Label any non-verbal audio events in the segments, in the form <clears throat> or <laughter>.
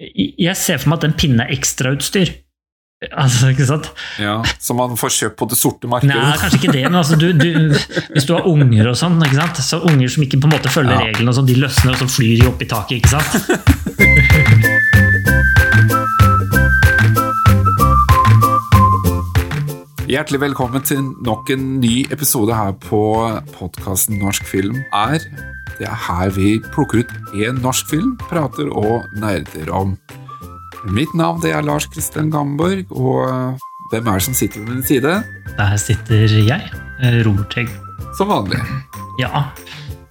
Jeg ser for meg at den pinnen er ekstrautstyr. Altså, ikke sant? Ja, Som man får kjøpt på det sorte markedet? Nei, kanskje ikke det, men altså, du, du, hvis du har unger og sånn, ikke sant? så unger som ikke på en måte følger Ja. reglene, og sånn, de løsner og så flyr de opp i taket. ikke sant? Hjertelig velkommen til nok en ny episode her på podkasten Norsk film er. Det er her vi plukker ut én norsk film, prater og nerder om. Mitt navn det er Lars Kristian Gamborg, og hvem er det som sitter ved min side? Der sitter jeg, eh, Robert Hegg. Som vanlig. Ja,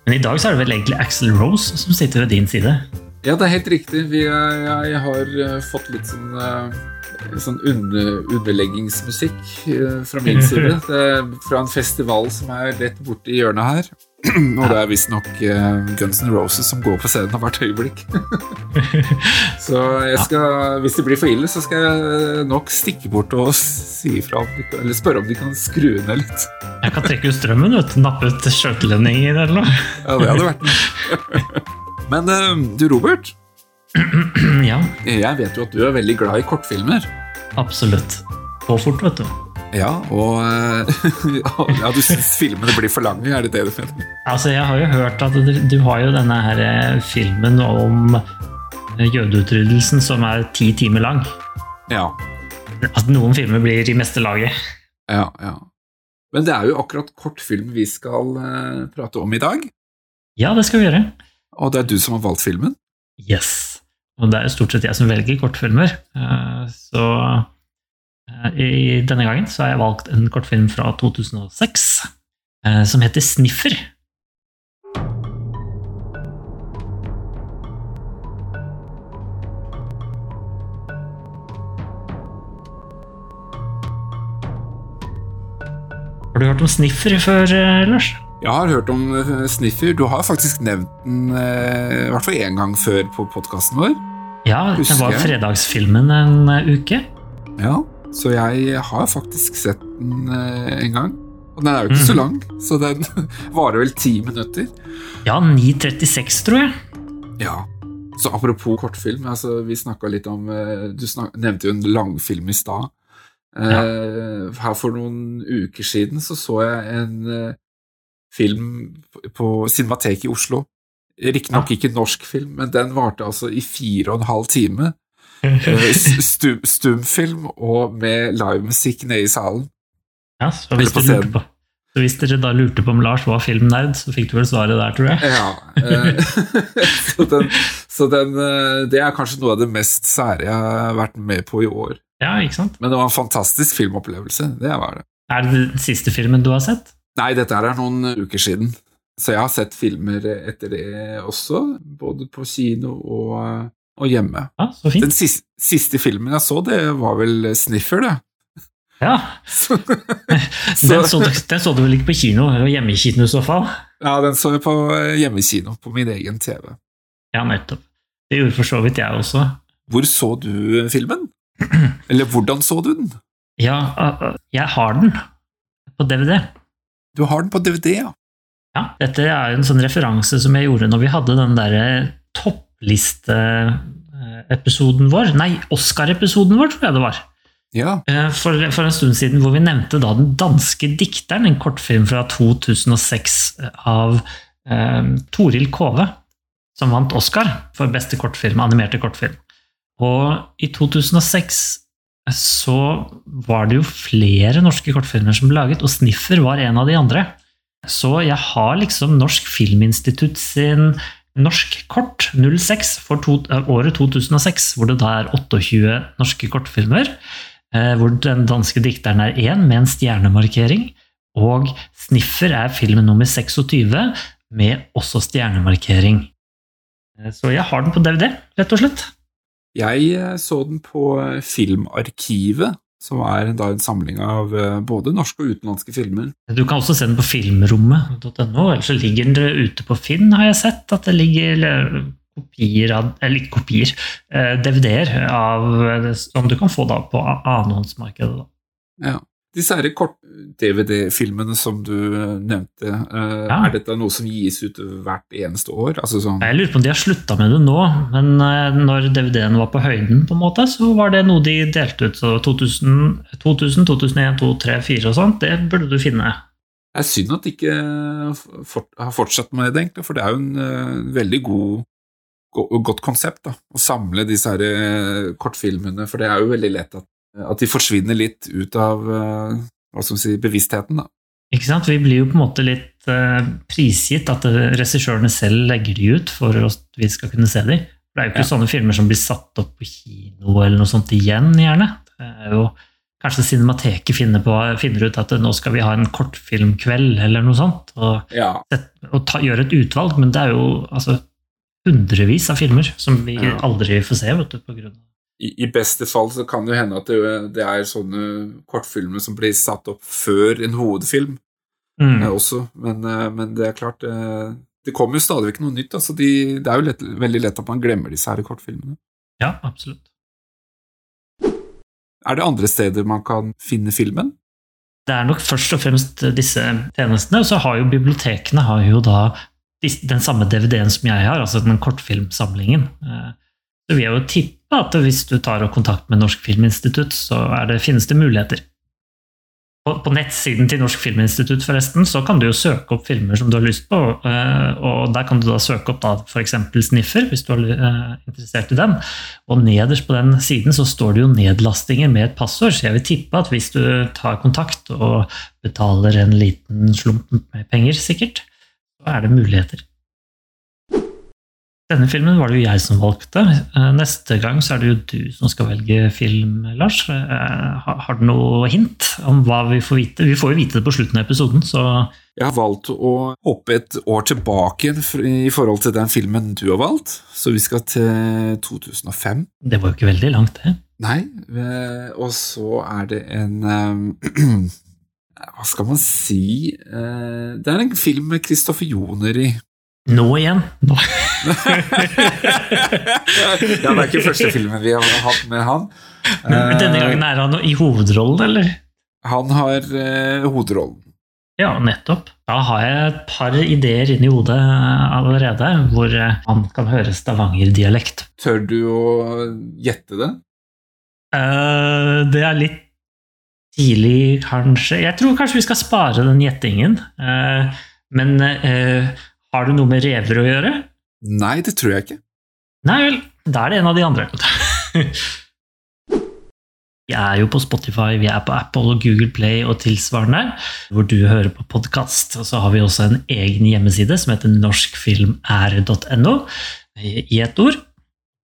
men i dag så er det vel egentlig Axel Rose som sitter ved din side. Ja, det er helt riktig. Vi, er- jeg har eh, fått litt sånn, eh, sånn under, underleggingsmusikk eh, fra min side. <laughs> Det er fra en festival som er rett borti hjørnet her. <clears throat> Og det er visstnok uh, Guns N' Roses som går på scenen hvert øyeblikk. <laughs> så jeg skal, hvis det blir for ille, så skal jeg nok stikke bort og si ifra eller spørre om de kan skru ned litt. Jeg kan trekke ut strømmen, vet nappe ut skjøteledninger eller noe. Ja, det hadde vært. <laughs> Men eh, du, Robert. <clears throat> Ja, Jeg vet jo at du er veldig glad i kortfilmer. absolutt. Gå fort, vet du. Ja, og eh, <laughs> ja, du syns filmene blir for lange, er det det du mener? Altså, jeg har jo hørt at du, du har jo denne her eh, filmen om eh, jødeutryddelsen som er ti timer lang. Ja, At noen filmer blir i meste laget. ja, ja. Men det er jo akkurat kortfilm vi skal prate om i dag, Ja, det skal vi gjøre. og det er du som har valgt filmen. Yes. Og det er jo stort sett jeg som velger kortfilmer. Så i denne gangen så har jeg valgt en kortfilm fra 2006 eh, som heter Sniffer. Har du hørt om Sniffer før, eh, Lars? Jeg har hørt om eh, Sniffer. Du har faktisk nevnt den eh, i hvert fall én gang før på podkasten vår. Ja, det var fredagsfilmen en eh, uke. Ja, så jeg har faktisk sett den eh, en gang. Og den er jo ikke så Mhm. lang, så den <laughs> varer vel ti minutter. Ja, 9.36, tror jeg. Ja. Så apropos kortfilm, altså vi snakka litt om eh, Du snak, nevnte jo en langfilm i stad. Ja. Her for noen uker siden så så jeg en eh, film på- Cinemateket i Oslo. Riktignok ikke norsk film, men den varte altså i fire og en halv time. Eh, stum, stumfilm og med livemusikk nede i salen. Ja, så hvis, på på, så hvis dere da lurte på om Lars var filmnerd, så fikk du vel svaret der, tror jeg. Ja. eh, <laughs> så den, så den eh, Det er kanskje noe av det mest sære jeg har vært med på i år. Ja, ikke sant? Men det var en fantastisk filmopplevelse. Det var det. Er det den siste filmen du har sett? Nei, dette er noen uker siden. Så jeg har sett filmer etter det også, både på kino og, og hjemme. Ja, så fint. Den siste, siste filmen jeg så, det var vel Sniffer, det. Ja, Så, <laughs> den så, den så du vel ikke på kino, Hjemmekino i så fall? ja, den så jeg på hjemmekino, på min egen TV. Ja, nettopp. Det gjorde for så vidt jeg også. Hvor så du filmen? <clears throat> Eller hvordan så du den? Ja, jeg har den på DVD. Du har den på DVD, ja. Ja, dette er en sånn referanse som jeg gjorde når vi hadde den derre topplisteepisoden vår. Nei, Oscar-episoden vår, tror jeg det var. Ja, Eh, For, for en stund siden hvor vi nevnte da den danske dikteren, en kortfilm fra 2006 av eh, Toril Kove, som vant Oscar for beste kortfilm, animerte kortfilm. Og i 2006 så var det jo flere norske kortfilmer som ble laget, og Sniffer var en av de andre. Så jeg har liksom Norsk Filminstitutt sin norsk kort 06 for to, eh, året 2006, hvor det da er 28 norske kortfilmer eh, hvor den danske dikteren er én med en stjernemarkering, og Sniffer er film nummer 26 med også stjernemarkering. Eh, Så jeg har den på DVD, rett og slett. jeg så den på Filmarkivet, som er da en samling av eh, både norske og utenlandske filmer. Du kan også se den på filmrommet.no, eller så ligger den ute på Finn, har jeg sett. At det ligger kopier av Eller ikke kopier, eh, DVD-er Som du kan få da på annonsmarkedet. da. Ja. Disse her kort-DVD-filmene som du nevnte, uh, Ja. er dette noe som gis ut hvert eneste år? Altså sånn Jeg lurer på om de har slutta med det nå, men eh, når DVD-en var på høyden, på en måte, så var det noe de delte ut. Så 2000, 2000 2001, 2002, 2003, 2004 og sånt, det burde du finne. Det er synd at de ikke har fortsatt med det, egentlig, for det er jo en eh, veldig god, go, godt konsept da, å samle disse her, eh, kortfilmene, for det er jo veldig lett at, at de forsvinner litt ut av eh, hva skal man si, bevisstheten. Da. Ikke sant? Vi blir jo på en måte litt eh, prisgitt at eh, regissørene selv legger de ut for at vi skal kunne se de. Det er jo ikke Ja. sånne filmer som blir satt opp på kino eller noe sånt igjen, gjerne. Det er jo Kanskje Cinemateket finner, på, finner ut at nå skal vi ha en kortfilmkveld eller noe sånt, og, Ja, og ta, gjøre et utvalg, men det er jo altså hundrevis av filmer som vi Ja. aldri får se, vet du, på grunn av i, beste fall så kan det jo hende at det, det er sånne kortfilmer som blir satt opp før en hovedfilm mm. eh, også, men, eh, men det er klart eh, Det kommer jo stadig vekk noe nytt. Altså de, det er jo lett, veldig lett at man glemmer disse her kortfilmene. Ja, absolutt. Er det andre steder man kan finne filmen? Det er nok først og fremst disse tjenestene, og så har jo bibliotekene har jo da den samme DVD-en som jeg har, altså den kortfilmsamlingen. Eh, Så vil jeg jo tippe at hvis du tar kontakt med Norsk Filminstitutt, så det, finnes det muligheter. På, på nettsiden til Norsk Filminstitutt forresten, så kan du jo søke opp filmer som du har lyst på, eh, og der kan du da søke opp da f.eks. Sniffer, hvis du er eh, interessert i den. Og nederst på den siden så står det jo nedlastinger med et passord, så jeg vil tippe at hvis du tar kontakt og betaler en liten slump med penger, sikkert, så er det muligheter. Denne filmen var det jo jeg som valgte. Eh, Neste gang så er det jo du som skal velge film, Lars. Eh, Har du noe hint om hva vi får vite? Vi får jo vite det på slutten av episoden, så Jeg har valgt å hoppe et år tilbake i forhold til den filmen du har valgt, så vi skal til 2005. det var jo ikke veldig langt, det. Nei, eh, og så er det en <clears throat> Hva skal man si Det er en film med Kristoffer Joner i. Nå igjen! Nå. Ja, det er ikke første filmen vi har hatt med han. Men Denne Eh, gangen er han i hovedrollen, eller? Han har eh, hovedrollen. Ja, nettopp. Da har jeg et par ideer inni hodet allerede, hvor eh, han kan høre Stavanger-dialekt. Tør du å gjette det? Uh, det er litt tidlig, kanskje. Jeg tror kanskje vi skal spare den gjettingen. Uh, men uh, har det noe med rever å gjøre? Nei, det tror jeg ikke. Nei vel, da er det en av de andre. <laughs> Vi er jo på Spotify, vi er på Apple og Google Play og tilsvarende, hvor du hører på podkast. Og så har vi også en egen hjemmeside som heter norskfilmære.no, i ett ord.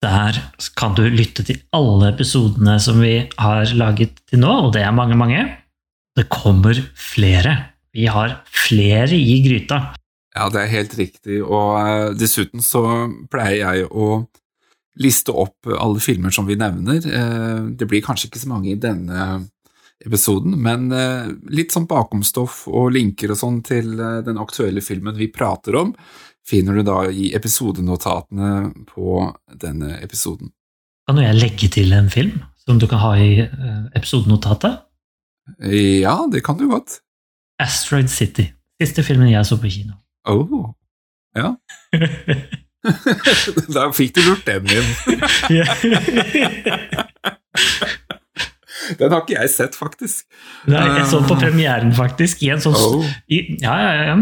Der kan du lytte til alle episodene som vi har laget til nå, og det er mange, mange. Det kommer flere. Vi har flere i gryta. Ja, det er helt riktig, og eh, dessuten så pleier jeg å liste opp alle filmer som vi nevner. Eh, det blir kanskje ikke så mange i denne episoden, men eh, litt sånn bakomstoff og linker og sånn til den aktuelle filmen vi prater om, finner du da i episodenotatene på denne episoden. Kan jeg legge til en film som du kan ha i episodenotatet? Ja, det kan du godt. Asteroid City. Siste filmen jeg så på kino. Oh, ja. <laughs> da fikk du lurt den inn. <laughs> Den har ikke jeg sett, faktisk. Nei, jeg så på premieren, faktisk, i en sånn Oh, i, Ja, ja, ja.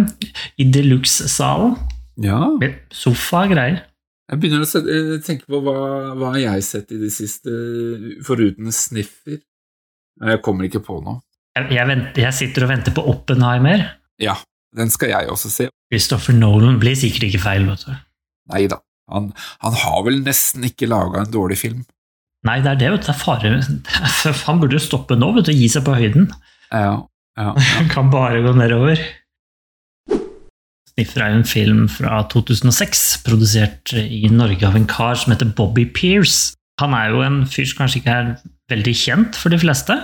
I deluxe-salen. ja. Med sofa og greier. Jeg begynner å eh, tenke på hva, hva har jeg sett i det siste, foruten sniffer. Jeg kommer ikke på noe. Jeg, jeg, venter, jeg sitter og venter på Oppenheimer. Ja, den skal jeg også se. Christopher Nolan blir sikkert ikke feil, vet du. Nei da, han, han har vel nesten ikke laga en dårlig film. Nei, det er det, vet du. Det er fare. <laughs> Han burde jo stoppe nå, vet du. Gi seg på høyden. Ja, ja. Han <laughs> kan bare gå nedover. Sniffer er en film fra 2006, produsert i Norge av en kar som heter Bobby Pears. Han er jo en fyr som kanskje ikke er veldig kjent for de fleste,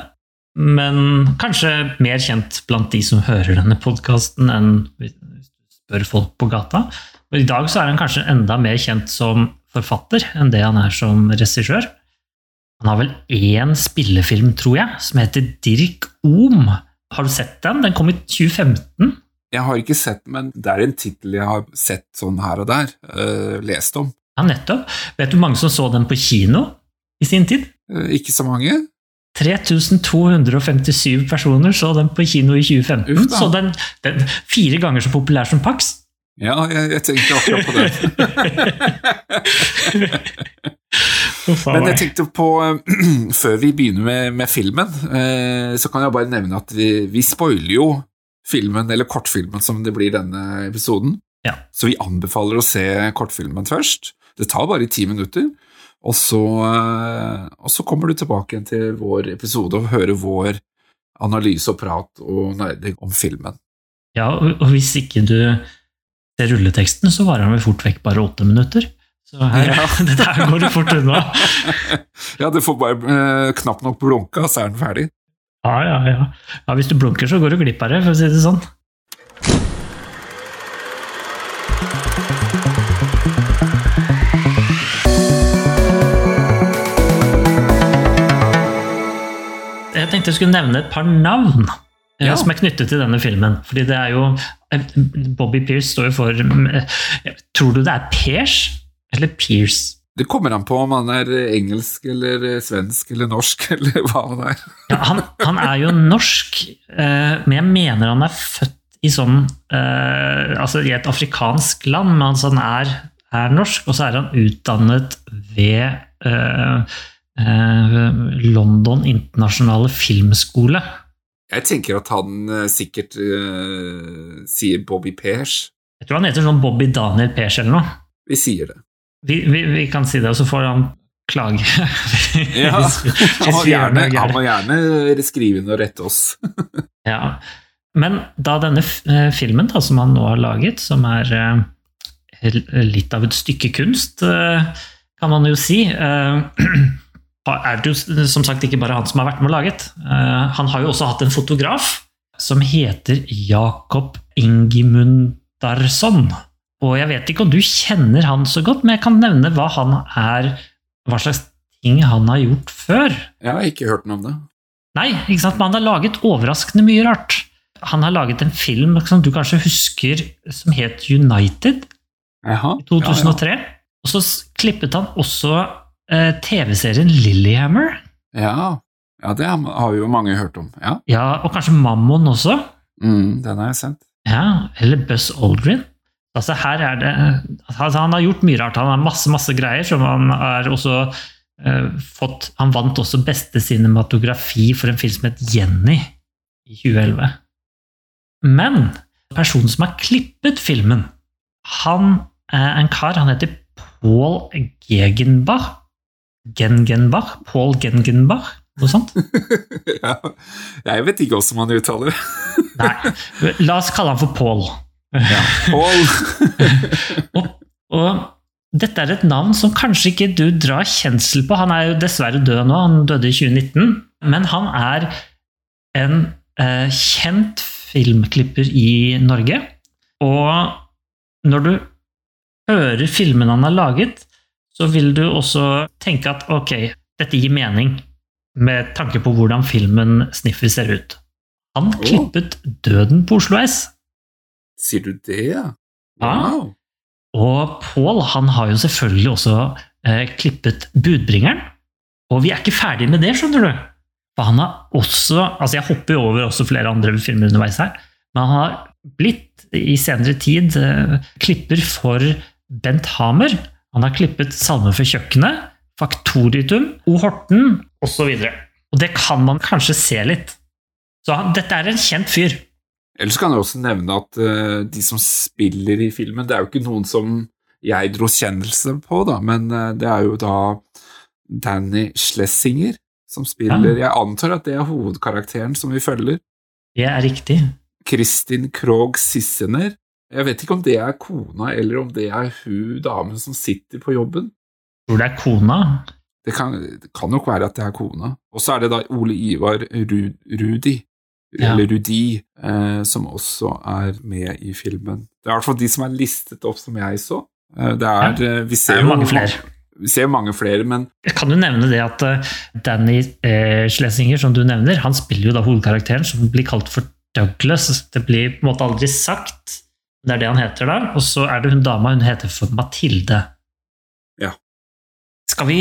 men kanskje mer kjent blant de som hører denne podkasten, enn hvis du spør folk på gata. Og I dag så er han kanskje enda mer kjent som forfatter enn det han er som regissør. Han har vel én spillefilm, tror jeg, som heter Dirk Ohm. Har du sett den? Den kom i 2015. Jeg har ikke sett den, men det er en tittel jeg har sett sånn her og der. øh, lest om. Ja, nettopp. Vet du mange som så den på kino i sin tid? Øh, ikke så mange. 3257 personer så den på kino i 2015. Uff så den, den fire ganger så populær som Pax. Ja, jeg, jeg tenkte akkurat på det. <laughs> Men jeg tenkte på, øh, <clears throat> før vi begynner med, med filmen, øh, så kan jeg bare nevne at vi, vi spoiler jo filmen, eller kortfilmen som det blir denne episoden. Ja. Så vi anbefaler å se kortfilmen først. Det tar bare ti minutter. Og så, øh, og så kommer du tilbake til vår episode og hører vår analyse og prat og nerding om filmen. Ja, og og hvis ikke du ser rulleteksten, så varer den vel fort vekk bare åtte minutter. Så her, Ja. <laughs> det der går det fort unna. <laughs> Ja, du får bare eh, knapt nok blunka, så er den ferdig. Ja, ja, ja. ja hvis du blunker, så går du glipp av det, for å si det sånn. Tenkte jeg skulle nevne et par navn eh, Ja. som er knyttet til denne filmen. Fordi det er jo eh, Bobby Pierce står jo for eh, Tror du det er Pierce eller Pierce? Det kommer an på om han er engelsk eller svensk eller norsk <laughs> eller hva han er. Ja, han, han er jo norsk, eh, men jeg mener han er født i sånn eh, Altså i et afrikansk land, men altså han er, er norsk, og så er han utdannet ved London internasjonale filmskole. Jeg tenker at han eh, sikkert uh, sier Bobby Pers. Jeg tror han heter sånn Bobby Daniel Pers eller noe. Vi sier det. Vi, vi, vi kan si det, og så får han klage. <laughs> Ja, Han må gjerne, han må gjerne skrive inn og rette oss. <laughs> Ja. Men da denne eh, filmen da, som han nå har laget, som er uh, litt av et stykke kunst, uh, kan man jo si eh, <clears throat> er det jo som sagt ikke bare han som har vært med og laget. Eh, Han har jo også hatt en fotograf som heter Jakob Ingimundarsson. Og jeg vet ikke om du kjenner han så godt, men jeg kan nevne hva han er, hva slags ting han har gjort før. Jeg har ikke hørt noe om det. Nei, ikke sant? men han har laget overraskende mye rart. Han har laget en film som du kanskje husker, som het United Aha. i 2003. Og så klippet han også TV-serien Lillyhammer. Ja, ja. det har jo mange hørt om. Ja, Ja, og kanskje Mammon også. mm, den har jeg sendt. Ja, eller Buzz Aldrin. Altså her er det, altså han har gjort mye rart. Han har masse masse greier. som Han har også eh, fått Han vant også beste cinematografi for en film som het Jenny i 2011. Men personen som har klippet filmen, han er en kar. Han heter Paul Gegenbach. Gengenbach? Paul Gengenbach? Noe sånt? <laughs> ja. Jeg vet ikke hvordan man uttaler det. <laughs> Nei, la oss kalle han for Paul. Ja, Paul. <laughs> Og, og dette er et navn som kanskje ikke du drar kjensel på. Han er jo dessverre død nå, han døde i 2019. Men han er en eh, kjent filmklipper i Norge. Og når du hører filmene han har laget, så vil du også tenke at ok, dette gir mening, med tanke på hvordan filmen Sniffer ser ut. Han klippet klippet Døden på Oslo S. Sier du det, ja? Ja. Og Paul han har jo selvfølgelig også eh, klippet Budbringeren. Og vi er ikke ferdig med det, skjønner du. For han har også Altså, jeg hopper jo over også flere andre filmer underveis her, men han har blitt i senere tid eh, klipper for Bent Hamer. Han har klippet Salme for kjøkkenet, Faktoritum, O. Horten osv. Og, og det kan man kanskje se litt. Så han, dette er en kjent fyr. Ellers kan jeg også nevne at uh, de som spiller i filmen, det er jo ikke noen som jeg dro kjennelse på, da, men uh, det er jo da Danny Schlesinger som spiller Jeg antar at det er hovedkarakteren som vi følger. Det er riktig. Kristin Krogh Sissener. Jeg vet ikke om det er kona, eller om det er hun damen som sitter på jobben. Tror det er kona. Det kan, det kan nok være at det er kona. Og så er det da Ole Ivar Ru- Rudi, Ja. eller Rudi, eh, som også er med i filmen. Det er i hvert fall de som er listet opp som jeg så. Eh, det er, ja. vi Det ser er jo mange flere. Vi ser mange flere, men Jeg kan jo nevne det at eh, Danny eh, Schlesinger, som du nevner, han spiller jo da hovedkarakteren, som blir kalt for Douglas. Det blir på en måte aldri sagt. Det er det han heter der. Og så er det hun dama, hun heter for Mathilde. Ja. Skal vi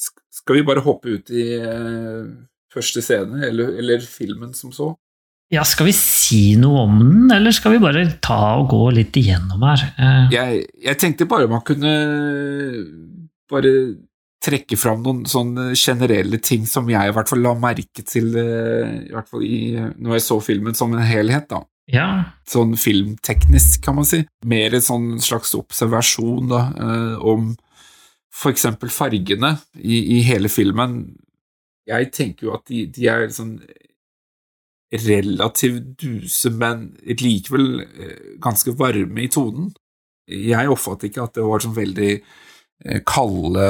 sk- skal vi bare hoppe ut i uh, første scene, eller, eller filmen som så? Ja, skal vi si noe om den, eller skal vi bare ta og gå litt igjennom her? Uh... Jeg, jeg tenkte bare man kunne bare trekke fram noen sånne generelle ting som jeg i hvert fall la merke til eh, i hvert fall i, når jeg så filmen som en helhet. da. Ja. Sånn filmteknisk, kan man si. Mer en sånn slags observasjon da, eh, om eksempel fargene i, i hele filmen. Jeg tenker jo at de, de er sånn relativt duse, men likevel eh, ganske varme i tonen. Jeg oppfatter ikke at det var sånn veldig eh, kalde,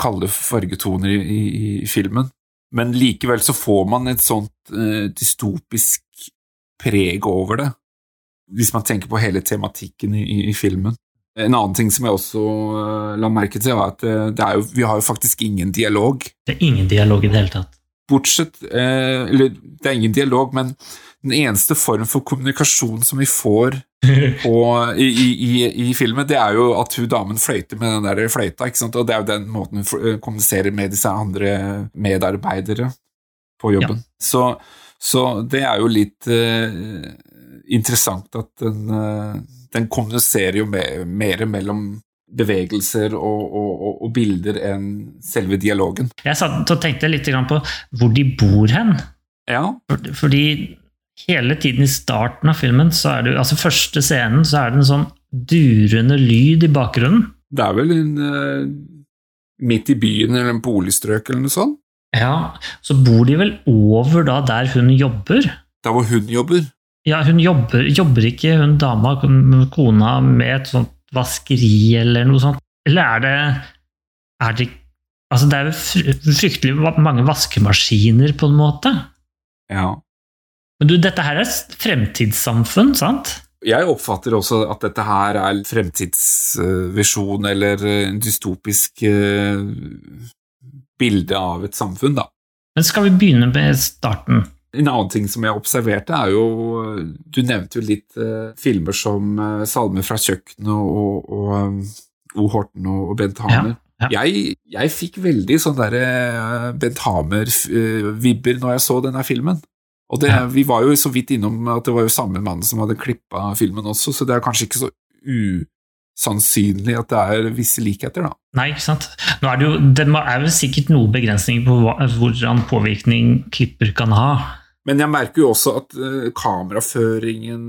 kalde fargetoner i, i, filmen, men likevel så får man et sånt dystopisk preg over det, hvis man tenker på hele tematikken i, i, filmen. En annen ting som jeg også uh, la merke til, var at uh, det er jo, vi har jo faktisk ingen dialog. Det er ingen dialog i det hele tatt. Bortsett eh, Eller det er ingen dialog, men den eneste form for kommunikasjon som vi får <laughs> på, i, i, i, filmen, det er jo at hun damen fløyter med den der fløyta, ikke sant? og det er jo den måten hun kommuniserer med disse andre medarbeidere på jobben. Så, så det er jo litt eh, interessant at den, eh, den kommuniserer jo mer, mer mellom bevegelser og, og, og, og bilder enn selve dialogen. Jeg satt og tenkte litt på hvor de bor hen. Ja, Fordi hele tiden i starten av filmen, så er det altså første scenen, så er det en sånn durende lyd i bakgrunnen. Det er vel en uh, midt i byen eller en boligstrøk eller noe sånt. Ja, så bor de vel over da der hun jobber. Der hvor hun jobber. Ja, hun jobber, jobber ikke hun dama, kona, med et sånt vaskeri eller noe sånt? Eller er det er det, altså det er jo fryktelig mange vaskemaskiner, på en måte. Ja. Men du, dette her er et fremtidssamfunn, sant? Jeg oppfatter også at dette her er fremtidsvisjon eller en dystopisk eh, bilde av et samfunn, da. Men skal vi begynne med starten? En annen ting som jeg observerte, er jo Du nevnte jo litt eh, filmer som eh, 'Salmer fra kjøkkenet' og, og eh, O. Horten og, og Bent Hamer. ja. Jeg, jeg fikk veldig sånn derre eh, Bent Hamer-vibber når jeg så denne filmen. Og det, Ja. Vi var jo så vidt innom at det var jo samme mann som hadde klippa filmen også, så det er kanskje ikke så usannsynlig at det er visse likheter, da. Nei, ikke sant? Nå er det, jo, det er vel sikkert noen begrensninger på hva, hvordan påvirkning klipper kan ha. Men jeg merker jo også at uh, kameraføringen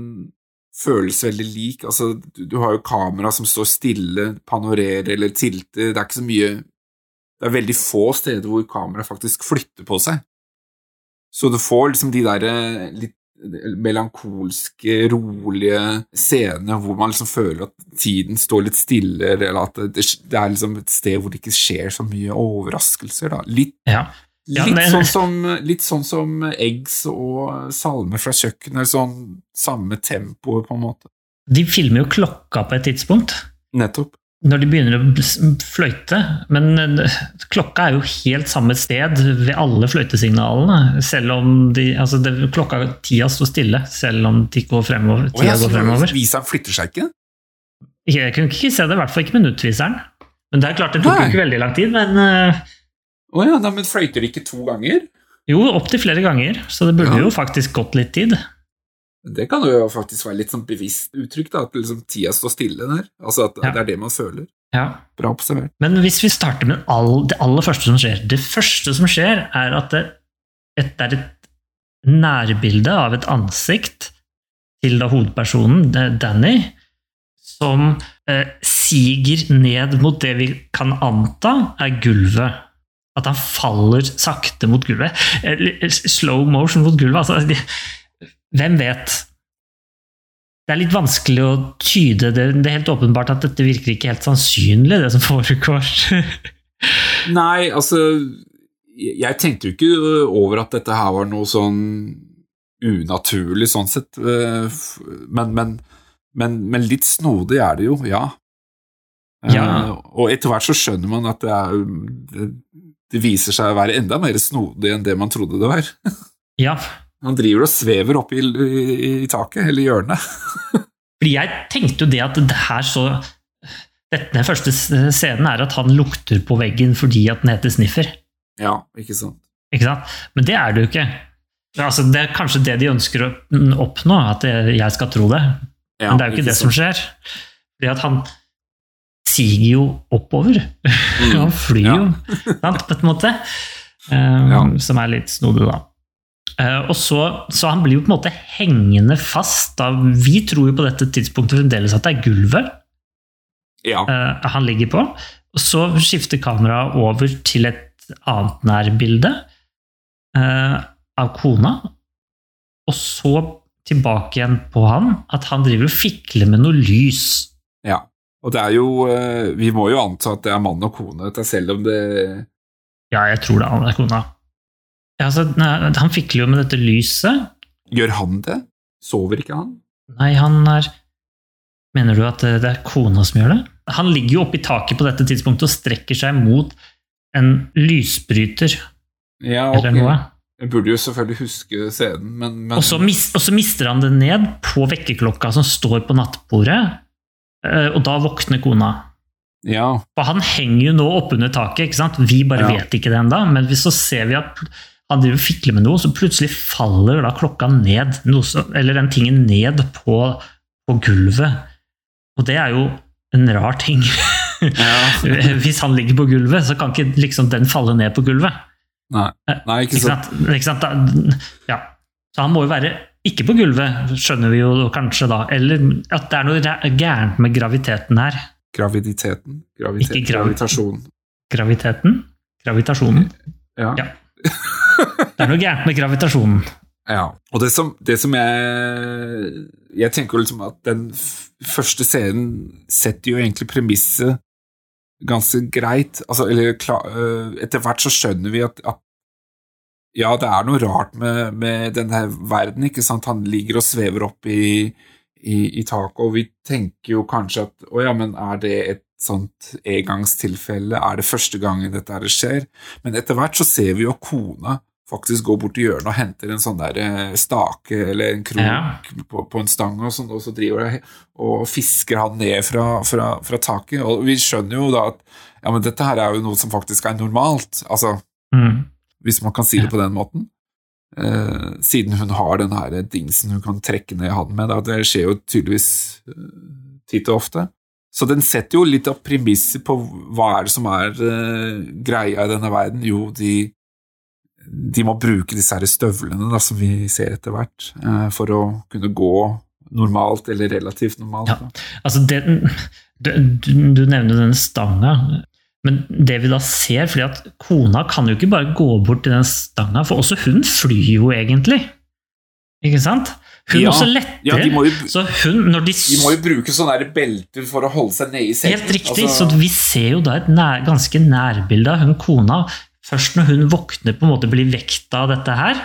føles veldig lik. Altså, du, du har jo kamera som står stille, panorerer eller tilter. Det er ikke så mye Det er veldig få steder hvor kamera faktisk flytter på seg. Så du får liksom de der eh, litt melankolske, rolige scener hvor man liksom føler at tiden står litt stille, eller at det, det er liksom et sted hvor det ikke skjer så mye overraskelser. Da. Litt Ja. Ja, litt, men- sånn som, litt sånn som Eggs og Salmer fra kjøkkenet, sånn samme tempo, på en måte. De filmer jo klokka på et tidspunkt. Nettopp. Når de begynner å fløyte, men eh, klokka er jo helt samme sted ved alle fløytesignalene, selv om de, altså det, klokka, tida står stille, selv om de går fremover, tida tida ja, går fremover. Viseren flytter seg ikke? Jeg kunne ikke se det, i hvert fall ikke minuttviseren. Men det er klart, det tok jo ikke veldig lang tid, men eh, Å ja, da, men fløyter de ikke to ganger? jo, opptil flere ganger, så det burde Ja. jo faktisk gått litt tid. Det kan jo faktisk være litt sånn bevisst uttrykk, da, at liksom tida står stille der. Altså at Ja. det er det man føler. Ja. Bra observert. Men hvis vi starter med all, det aller første som skjer Det første som skjer, er at det, et, det er et nærbilde av et ansikt til da hovedpersonen, Danny, som eh, siger ned mot det vi kan anta er gulvet. At han faller sakte mot gulvet. Eller Slow motion mot gulvet. Altså, hvem vet? Det er litt vanskelig å tyde det. Det er helt åpenbart at dette virker ikke helt sannsynlig, det som foregår. <laughs> Nei, altså Jeg tenkte jo ikke over at dette her var noe sånn unaturlig, sånn sett. eh, Men, men, men, men litt snodig er det jo, ja. Ja. Eh, og etter hvert så skjønner man at det, er, det, det viser seg å være enda mer snodig enn det man trodde det var. <laughs> Ja, Han driver og svever oppe i, i, i taket, eller hjørnet. <laughs> fordi jeg tenkte jo det at det her så Den første scenen er at han lukter på veggen fordi at den heter Sniffer. Ja, ikke sant. Ikke sant? Men det er det jo ikke. Altså, det er kanskje det de ønsker å oppnå, at jeg skal tro det. Ja, Men det er jo ikke det som skjer. Fordi at han siger jo oppover. <laughs> han flyr ja. jo, sant, på en måte. Um, <laughs> Ja. Som er litt snodig, da. Eh, og så, så han blir jo på en måte hengende fast. Da. Vi tror jo på dette tidspunktet fremdeles at det er gulvet Ja. eh, han ligger på. Og så skifter kameraet over til et annet nærbilde eh, av kona. Og så tilbake igjen på han, at han driver og fikler med noe lys. ja. Og det er jo Vi må jo anta at det er mann og kone, selv om det Ja, jeg tror det er han er kona. Ja, altså, han fikler jo med dette lyset. Gjør han det? Sover ikke han? Nei, han er Mener du at det er kona som gjør det? Han ligger jo oppe i taket på dette tidspunktet og strekker seg mot en lysbryter Ja, eller noe. Jeg burde jo selvfølgelig huske scenen, men, men Og så, mis, og så mister han det ned på vekkerklokka som står på nattbordet, eh, og da våkner kona. Ja. For han henger jo nå oppunder taket, ikke sant? vi bare Ja. vet ikke det ennå, men så ser vi at han driver og fikler med noe, så plutselig faller da klokka ned, noe eller den tingen ned på, på gulvet. Og det er jo en rar ting. ja. <laughs> hvis han ligger på gulvet, så kan ikke liksom den falle ned på gulvet. Nei. Nei, ikke Ikke sant. Ikke sant? Da, ja. Så han må jo være ikke på gulvet, skjønner vi jo kanskje da. Eller at det er noe gærent med graviteten her. Graviditeten. Gravitet, gravitasjon. Graviteten? Gravitasjonen. Ja. Ja. <laughs> Det er noe gærent med gravitasjonen. Ja, og det som, det som jeg Jeg tenker liksom at den første scenen setter jo egentlig premisset ganske greit. Altså, eller øh, etter hvert så skjønner vi at, at ja, det er noe rart med, med denne verden, ikke sant. Han ligger og svever opp i, i, i taket, og vi tenker jo kanskje at å ja, men er det et sånt engangstilfelle? Er det første gangen dette her skjer? Men etter hvert så ser vi jo kona faktisk gå bort til hjørnet og henter en sånn der eh, stake eller en krok Ja. på, på en stang, og, sånn, og så driver det og fisker han ned fra, fra, fra taket. Og vi skjønner jo da at ja, men dette her er jo noe som faktisk er normalt, altså, Mm. hvis man kan si det på den måten. Eh, siden hun har den her dingsen hun kan trekke ned han med. Da. Det skjer jo tydeligvis eh, titt og ofte. Så den setter jo litt av premisset på hva er det som er uh, greia i denne verden. Jo, de, de må bruke disse her støvlene da, som vi ser etter hvert, uh, for å kunne gå normalt, eller relativt normalt. Ja. Altså, det, du, du, du nevner denne stanga. Men det vi da ser, fordi at kona kan jo ikke bare gå bort til den stanga, for også hun flyr jo egentlig. Ikke sant? Hun Ja. også letter. Ja, de må jo, så hun, når de, de må jo bruke sånne belter for å holde seg nede i sengen. Helt riktig. Altså- så vi ser jo da et nær, ganske nærbilde av hun kona. Først når hun våkner, på en måte blir vekta av dette her,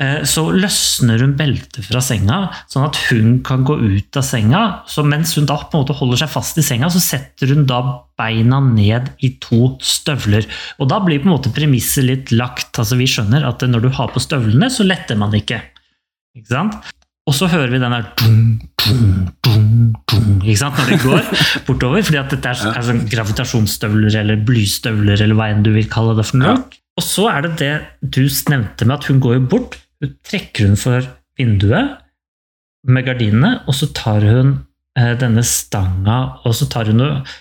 eh, så løsner hun beltet fra senga, sånn at hun kan gå ut av senga. Så mens hun da på en måte holder seg fast i senga, så setter hun da beina ned i to støvler. Og da blir på en måte premisset litt lagt. altså Vi skjønner at når du har på støvlene, så letter man ikke. Ikke sant? Og så hører vi den der dung, dung, dung, ikke sant? når det går <laughs> bortover. fordi at dette er, er sånn gravitasjonsstøvler eller blystøvler eller hva enn du vil kalle det for noe. Og så er det det du nevnte med at hun går jo bort. Hun trekker hun for vinduet med gardinene, og så tar hun eh, denne stanga, og så tar hun og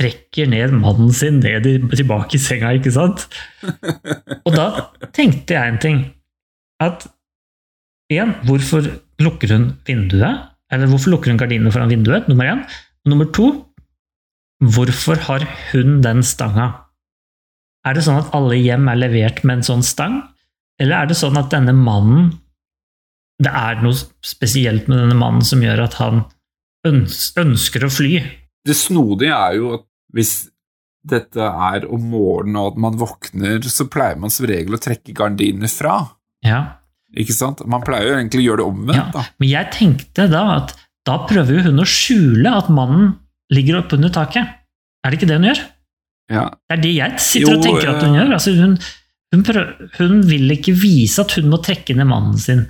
trekker ned mannen sin ned i, tilbake i senga, ikke sant? <laughs> Og da tenkte jeg en ting. At igjen, hvorfor lukker hun vinduet? Eller hvorfor lukker hun gardinene foran vinduet? Nummer én. Nummer to, hvorfor har hun den stanga? Er det sånn at alle hjem er levert med en sånn stang? Eller er det sånn at denne mannen Det er noe spesielt med denne mannen som gjør at han ønsker å fly? Det snodige er jo at hvis dette er om morgenen og at man våkner, så pleier man som regel å trekke gardinene fra. Ja. Ikke sant? Man pleier jo egentlig å gjøre det omvendt, Ja. Men jeg tenkte da at da prøver jo hun å skjule at mannen ligger oppunder taket. Er det ikke det hun gjør? Ja. Det er det jeg sitter og tenker at hun eh. gjør. Altså, hun, hun, prøver, hun vil ikke vise at hun må trekke ned mannen sin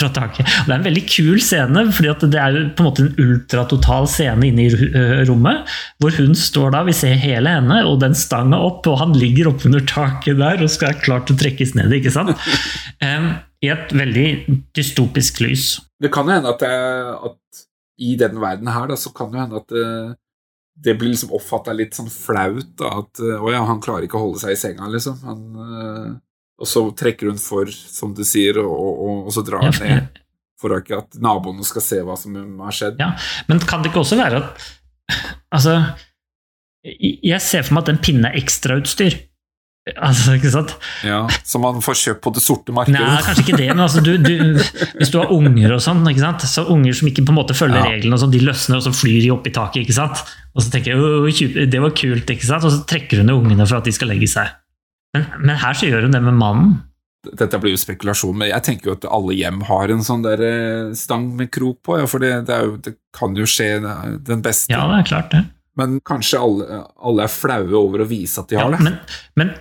fra taket. Det er en veldig kul scene, fordi det er jo på en måte en ultratotal scene inne i rommet, hvor hun står da, vi ser hele henne, og den stanga opp, og han ligger oppunder taket der og skal være klar til å trekkes ned, ikke sant? <laughs> I et veldig dystopisk lys. Det kan jo hende at, jeg, at i den verden her, da, så kan det hende at det, det blir liksom oppfatta litt sånn flaut. Da, at eh, å ja, han klarer ikke å holde seg i senga, liksom. Han, eh, og så trekker hun for, som du sier, og, og, og så drar Ja, hun ned. For ikke at naboene skal se hva som har skjedd. Ja, Men kan det ikke også være at Altså, jeg ser for meg at den pinnen er ekstrautstyr. Altså, ikke sant? Ja, Som man får kjøpt på det sorte markedet. Nei, kanskje ikke det, men altså, du, du, hvis du har unger og sånn, ikke sant? så unger som ikke på en måte følger Ja. reglene, og sånn, de løsner og så flyr de opp i taket, ikke sant? og så tenker jeg det var kult, ikke sant? og så trekker hun ned ungene for at de skal legge seg. Men, men her så gjør hun det med mannen. Dette blir jo spekulasjon, men jeg tenker jo at alle hjem har en sånn der eh, stang med krok på. Ja, for det, det, jo, det kan jo skje den beste. Ja, det er klart det. Men kanskje alle, alle er flaue over å vise at de Ja, har det. men, men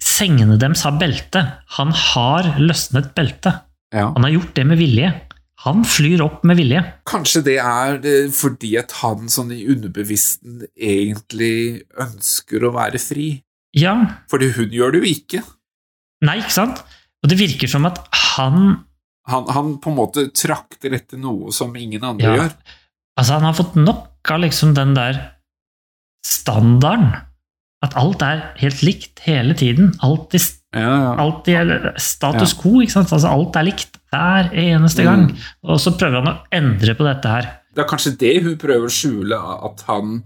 sengene deres har belte. Han har løsnet belte. Ja. Han har gjort det med vilje. Han flyr opp med vilje. Kanskje det er eh, fordi at han sånn i underbevissten egentlig ønsker å være fri. Ja, Fordi hun gjør det jo ikke. nei, ikke sant? Og det virker som at han Han, han på en måte trakter etter noe som ingen andre Ja. gjør. Altså, han har fått nok av liksom den der standarden. At alt er helt likt hele tiden. Alltid, Ja, ja. Alt i status quo, ikke sant? Altså, alt er likt hver eneste gang. Mm. Og så prøver han å endre på dette her. Det er kanskje det hun prøver å skjule, at han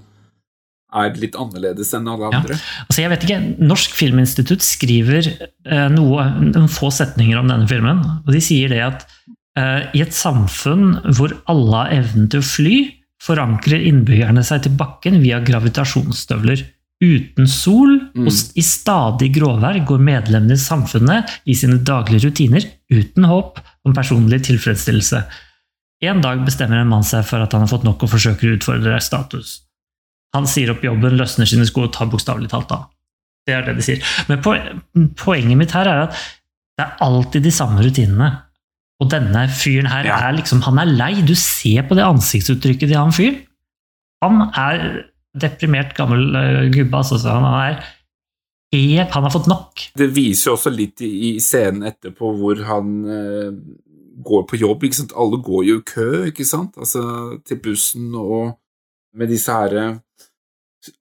er litt annerledes enn alle Ja. andre. Altså, jeg vet ikke, Norsk Filminstitutt skriver eh, noe, noen få setninger om denne filmen. og De sier det at eh, i et samfunn hvor alle har evnen til å fly, forankrer innbyggerne seg til bakken via gravitasjonsstøvler. Uten sol Mm. og i stadig gråvær går medlemmene i samfunnet i sine daglige rutiner uten håp om personlig tilfredsstillelse. En dag bestemmer en mann seg for at han har fått nok og forsøker å utfordre status. Han sier opp jobben, løsner sine sko og tar bokstavelig talt av. Det er det de sier. Men poenget mitt her er at det er alltid de samme rutinene. Og denne fyren her Ja. er liksom Han er lei. Du ser på det ansiktsuttrykket til han fyren. Han er deprimert gammel uh, gubbe, altså. Så han er helt Han har fått nok. Det viser jo også litt i, scenen etterpå hvor han eh, går på jobb. ikke sant? Alle går jo i kø, ikke sant? Altså til bussen og med disse her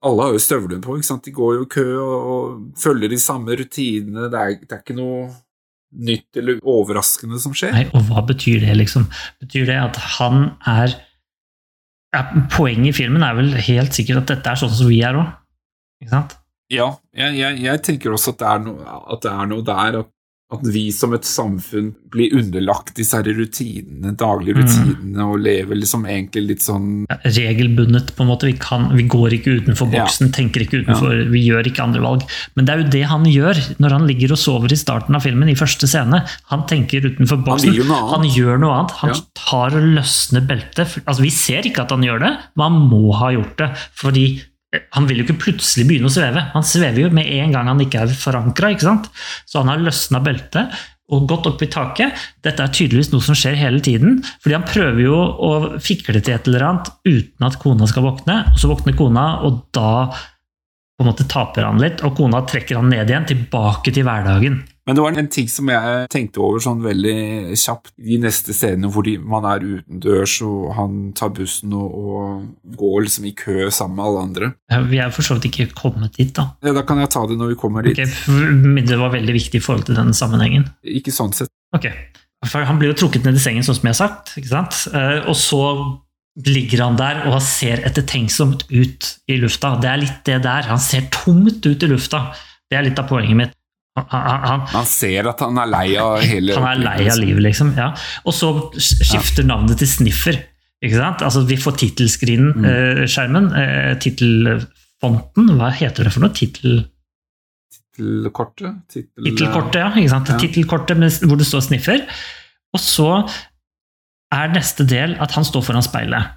Alle har jo støvlene på, ikke sant? De går jo i kø og, og følger de samme rutinene. Det er, det er ikke noe nytt eller overraskende som skjer. Nei, og hva betyr det, liksom? Betyr det at han er ja, Poenget i filmen er vel helt sikkert at dette er sånn som vi er òg. Ikke sant? Ja, jeg, jeg, jeg tenker også at det er noe, at det er noe der at, at vi som et samfunn blir underlagt disse her rutinene, daglige Mm. rutinene, og lever liksom egentlig litt sånn Ja, Regelbundet, på en måte. Vi, kan, vi går ikke utenfor Ja. boksen, tenker ikke utenfor, vi gjør ikke andre valg. Men det er jo det han gjør når han ligger og sover i starten av filmen, i første scene. Han tenker utenfor boksen. han. Han gjør noe annet. Han Ja. tar og løsner beltet. Altså, vi ser ikke at han gjør det, men han må ha gjort det. Fordi han vil jo ikke plutselig begynne å sveve. Han svever jo med en gang han ikke er forankra. Så han har løsna beltet og gått opp i taket. Dette er tydeligvis noe som skjer hele tiden. fordi han prøver jo å fikle til et eller annet uten at kona skal våkne. og Så våkner kona, og da på en måte taper han litt, og kona trekker han ned igjen, tilbake til hverdagen. Men det var en ting som jeg tenkte over sånn veldig kjapt. De neste scenene hvor de, man er utendørs, og han tar bussen og, og går liksom i kø sammen med alle andre. Ja, Vi er for så vidt ikke kommet dit, da. Ja, da kan jeg ta det når vi kommer dit. Okay, Det var veldig viktig i forhold til den sammenhengen. Ikke sånn sett. Ok, for Han blir jo trukket ned i sengen, sånn som jeg har sagt. ikke sant? Eh, Og så ligger han der og ser ettertenksomt ut i lufta. Det er litt det der. Han ser tomt ut i lufta. Det er litt av poenget mitt. Han, han, han, ser at han er lei av hele han er lei av livet, liksom. ja. Og så skifter navnet til Sniffer. ikke sant? Altså Vi får tittelskjermen, eh, tittelfonten. Hva heter det for noe? Tittel... Tittelkortet? Tittel, Tittelkortet, ja. ikke sant? Ja. Tittelkortet med- hvor det står sniffer. Og så er neste del at han står foran speilet.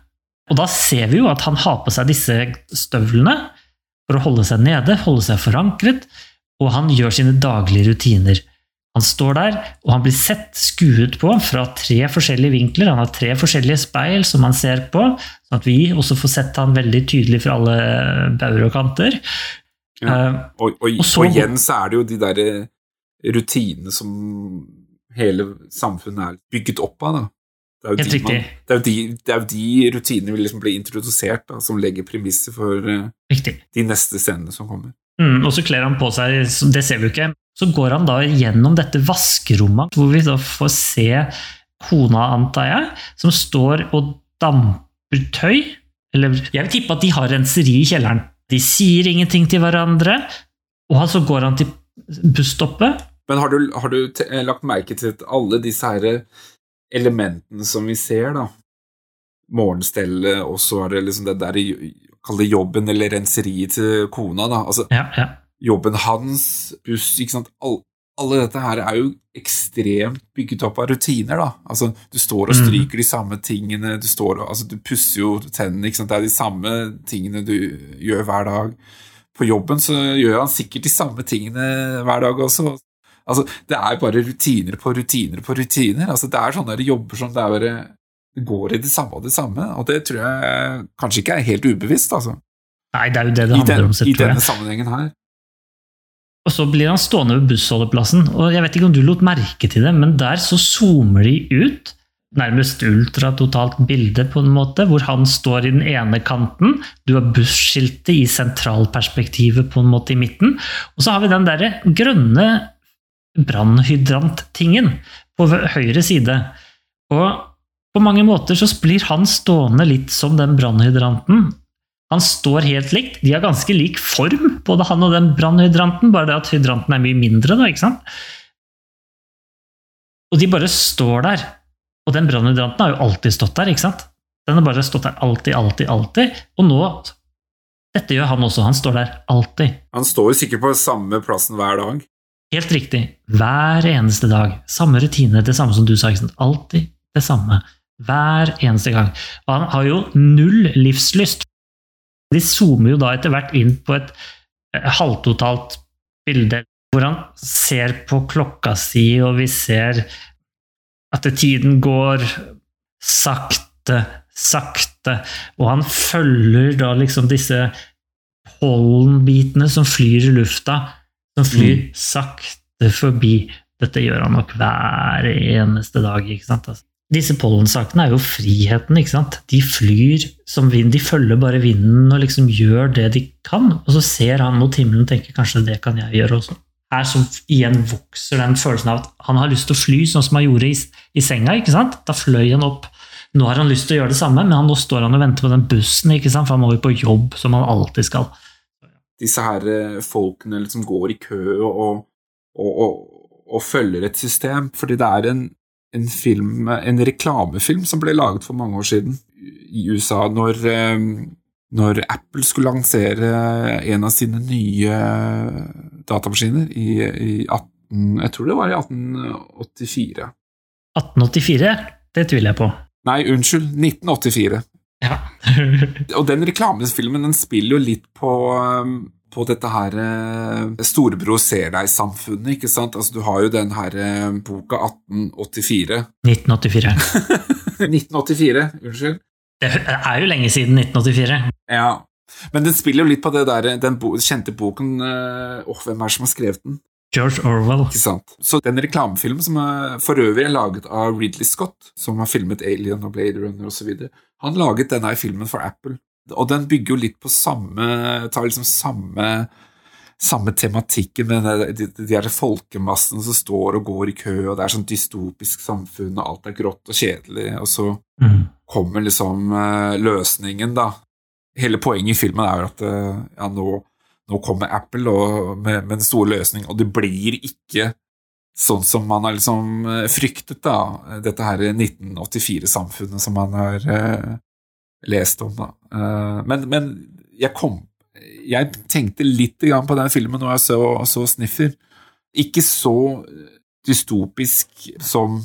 Og da ser vi jo at han har på seg disse støvlene for å holde seg nede, holde seg forankret, og han gjør sine daglige rutiner. Han står der, og han blir sett skuet på fra tre forskjellige vinkler. Han har tre forskjellige speil som han ser på, sånn at vi også får sett han veldig tydelig fra alle bauger og kanter. Ja. Eh, Og, og, Og så- og igjen så er det jo de der rutinene som hele samfunnet er bygget opp av. da. Det er jo, de, man, det er jo de, det er jo de rutinene vi liksom blir introdusert, da, som legger premisser for uh, de neste scenene som kommer. Mm, og så kler han på seg, det ser vi jo ikke. Så går han da gjennom dette vaskerommet, hvor vi da får se kona, antar jeg, som står og damper tøy. Eller jeg vil tippe at de har renseri i kjelleren. De sier ingenting til hverandre, og så går han til busstoppet. Men har du, har du eh, lagt merke til at alle disse her elementene som vi ser, da Morgenstellet, og så er det liksom det der Kall det jobben eller renseriet til kona, da. Altså, Ja, ja. jobben hans, buss, ikke sant. All, alle dette her er jo ekstremt bygget opp av rutiner, da. Altså, du står og Mm. stryker de samme tingene, du står og Altså, du pusser jo tennene, ikke sant. Det er de samme tingene du gjør hver dag. På jobben så gjør han sikkert de samme tingene hver dag også. Altså, det er bare rutiner på rutiner på rutiner. Altså, det er sånne jobber som det er bare går i det samme og det samme, og det tror jeg kanskje ikke er helt ubevisst, altså. Nei, det er jo det det handler den, om, så i denne sammenhengen her. Og så blir han stående ved bussholdeplassen, og jeg vet ikke om du lot merke til det, men der så zoomer de ut, nærmest ultratotalt bilde på en måte, hvor han står i den ene kanten, du har busskiltet i sentralperspektivet på en måte i midten, og så har vi den derre grønne brannhydrant-tingen på høyre side. Og på mange måter så blir han stående litt som den brannhydranten, han står helt likt. De har ganske lik form, både han og den brannhydranten, bare det at hydranten er mye mindre. da, ikke sant? Og de bare står der. Og den brannhydranten har jo alltid stått der, ikke sant? Den har bare stått der alltid, alltid, alltid. Og nå Dette gjør han også. Han står der alltid. Han står jo sikkert på samme plassen hver dag. Helt riktig. Hver eneste dag. Samme rutine, det samme som du sa. Alltid det samme. Hver eneste gang. Og han har jo null livslyst. De zoomer jo da etter hvert inn på et eh, halvtotalt bilde hvor han ser på klokka si, og vi ser at tiden går sakte, sakte, og han følger da liksom disse pollenbitene som flyr i lufta, som flyr sakte forbi. Dette gjør han nok hver eneste dag. ikke sant? Altså, disse pollensakene er jo friheten. ikke sant? De flyr som vind, de følger bare vinden og liksom gjør det de kan. Og så ser han mot himmelen og tenker kanskje det kan jeg gjøre også. Her som igjen vokser den følelsen av at han har lyst til å fly, sånn som han gjorde i, i senga. ikke sant? Da fløy han opp. Nå har han lyst til å gjøre det samme, men han, nå står han og venter på den bussen, ikke sant? for han må jo på jobb, som han alltid skal. Disse her folkene folkene liksom går i kø og, og, og, og følger et system. Fordi det er en, en film, en reklamefilm som ble laget for mange år siden i USA, når, eh, når Apple skulle lansere en av sine nye datamaskiner i, i 18, Jeg tror det var i 1884. 1884, det tviler jeg på. Nei, unnskyld, 1984. Ja. <laughs> Og den reklamefilmen den spiller jo litt på, um, på dette her eh, Storebror ser deg-samfunnet, ikke sant? Altså, du har jo den her eh, boka 1884 1984. 1984, unnskyld. Det er jo lenge siden 1984. Ja. Men den spiller jo litt på det der, den bo kjente boken Åh, Åh, hvem er det som har skrevet den? George Orwell. Ikke sant? Så den reklamefilmen som er, for øvrig er laget av Ridley Scott, som har filmet Alien og Blade Runner osv., han laget denne filmen for Apple. Og den bygger jo litt på samme Tar liksom samme samme tematikken med de, de, de folkemassene som står og går i kø, og det er sånn dystopisk samfunn, og alt er grått og kjedelig, og så Mm. kommer liksom eh, løsningen, da. Hele poenget i filmen er jo at eh, ja, nå, nå kommer Apple og, med, med den store løsningen, og det blir ikke sånn som man har liksom eh, fryktet, da. Dette her 1984-samfunnet som man har lest om, da. Eh, men, men jeg kom Jeg tenkte litt på den filmen når jeg så, så Sniffer. Ikke så dystopisk som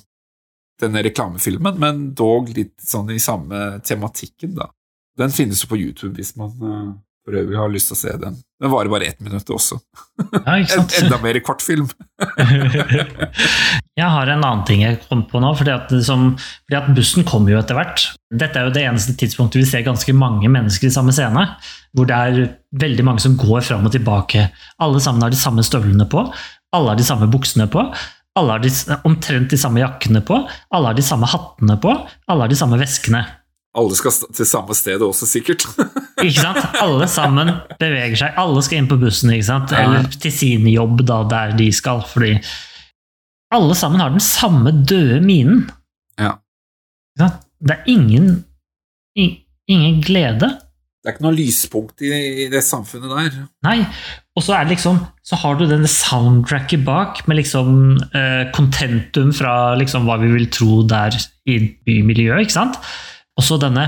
denne reklamefilmen, men dog litt sånn i samme tematikken, da. Den finnes jo på YouTube hvis man uh, for øvrig har lyst til å se den. Den varer bare ett minutt også. Ja, enda mer kortfilm. <laughs> jeg har en annen ting jeg kom på nå, fordi at, som, fordi at bussen kommer jo etter hvert. Dette er jo det eneste tidspunktet vi ser ganske mange mennesker i samme scene. Hvor det er veldig mange som går fram og tilbake. Alle sammen har de samme støvlene på. Alle har de samme buksene på. Alle har de, omtrent de samme jakkene på. Alle har de samme hattene på. Alle har de samme veskene. Alle skal til samme sted også, sikkert. <laughs> ikke sant? Alle sammen beveger seg. Alle skal inn på bussen, ikke sant? eller til sin jobb, da, der de skal. Fordi alle sammen har den samme døde minen. Ja. Det er ingen, ingen glede. Det er ikke noe lyspunkt i, i det samfunnet der. Nei, og så det liksom Så har du denne soundtracket bak, med liksom eh, fra liksom hva vi vil tro der i bymiljøet, ikke sant? Og så denne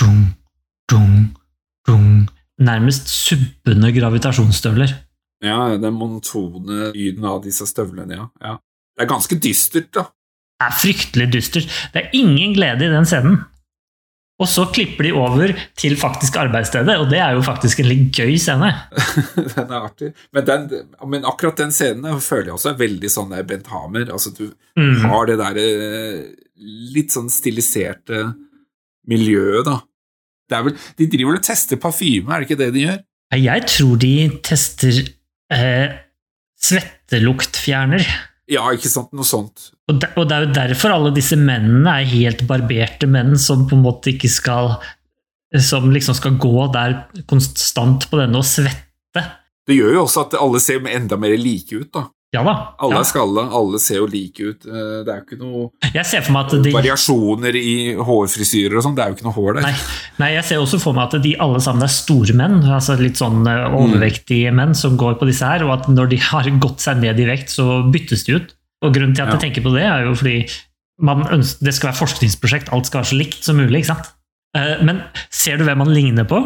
dung, dung, dung, nærmest subbende gravitasjonsstøvler. Ja, den monotone lyden av disse støvlene, ja. ja. Det er ganske dystert, da. Det er fryktelig dystert. Det er ingen glede i den scenen. Og så klipper de over til faktisk arbeidsstedet, og det er jo faktisk en litt gøy scene. <laughs> den er artig. Men, den, men, akkurat den scenen føler jeg også er veldig sånn Bent Hamer. Altså, du mm. har det derre eh, litt sånn stiliserte miljøet, da. Vel, de driver vel og tester parfyme, er det ikke det de gjør? Jeg tror de tester eh, svetteluktfjerner. Ja, ikke sant, noe sånt. Og det, og det, er jo derfor alle disse mennene er helt barberte menn som på en måte ikke skal Som liksom skal gå der konstant på denne og svette. Det gjør jo også at alle ser enda mer like ut, da. Ja da. Alle er skalla, alle ser jo like ut. Eh, det er jo ikke noe jeg ser for meg at de... variasjoner i hårfrisyrer og sånn. Det er jo ikke noe hår der. Nei. Nei, jeg ser også for meg at de alle sammen er store menn, altså litt sånn eh, overvektige mm. menn som går på disse her, og at når de har <laughs> gått seg ned i vekt, så byttes de ut. Og grunnen til at ja. jeg tenker på det, er jo fordi ønsker, det skal være forskningsprosjekt, alt skal være så likt som mulig, ikke sant? Eh, men ser du hvem han ligner på?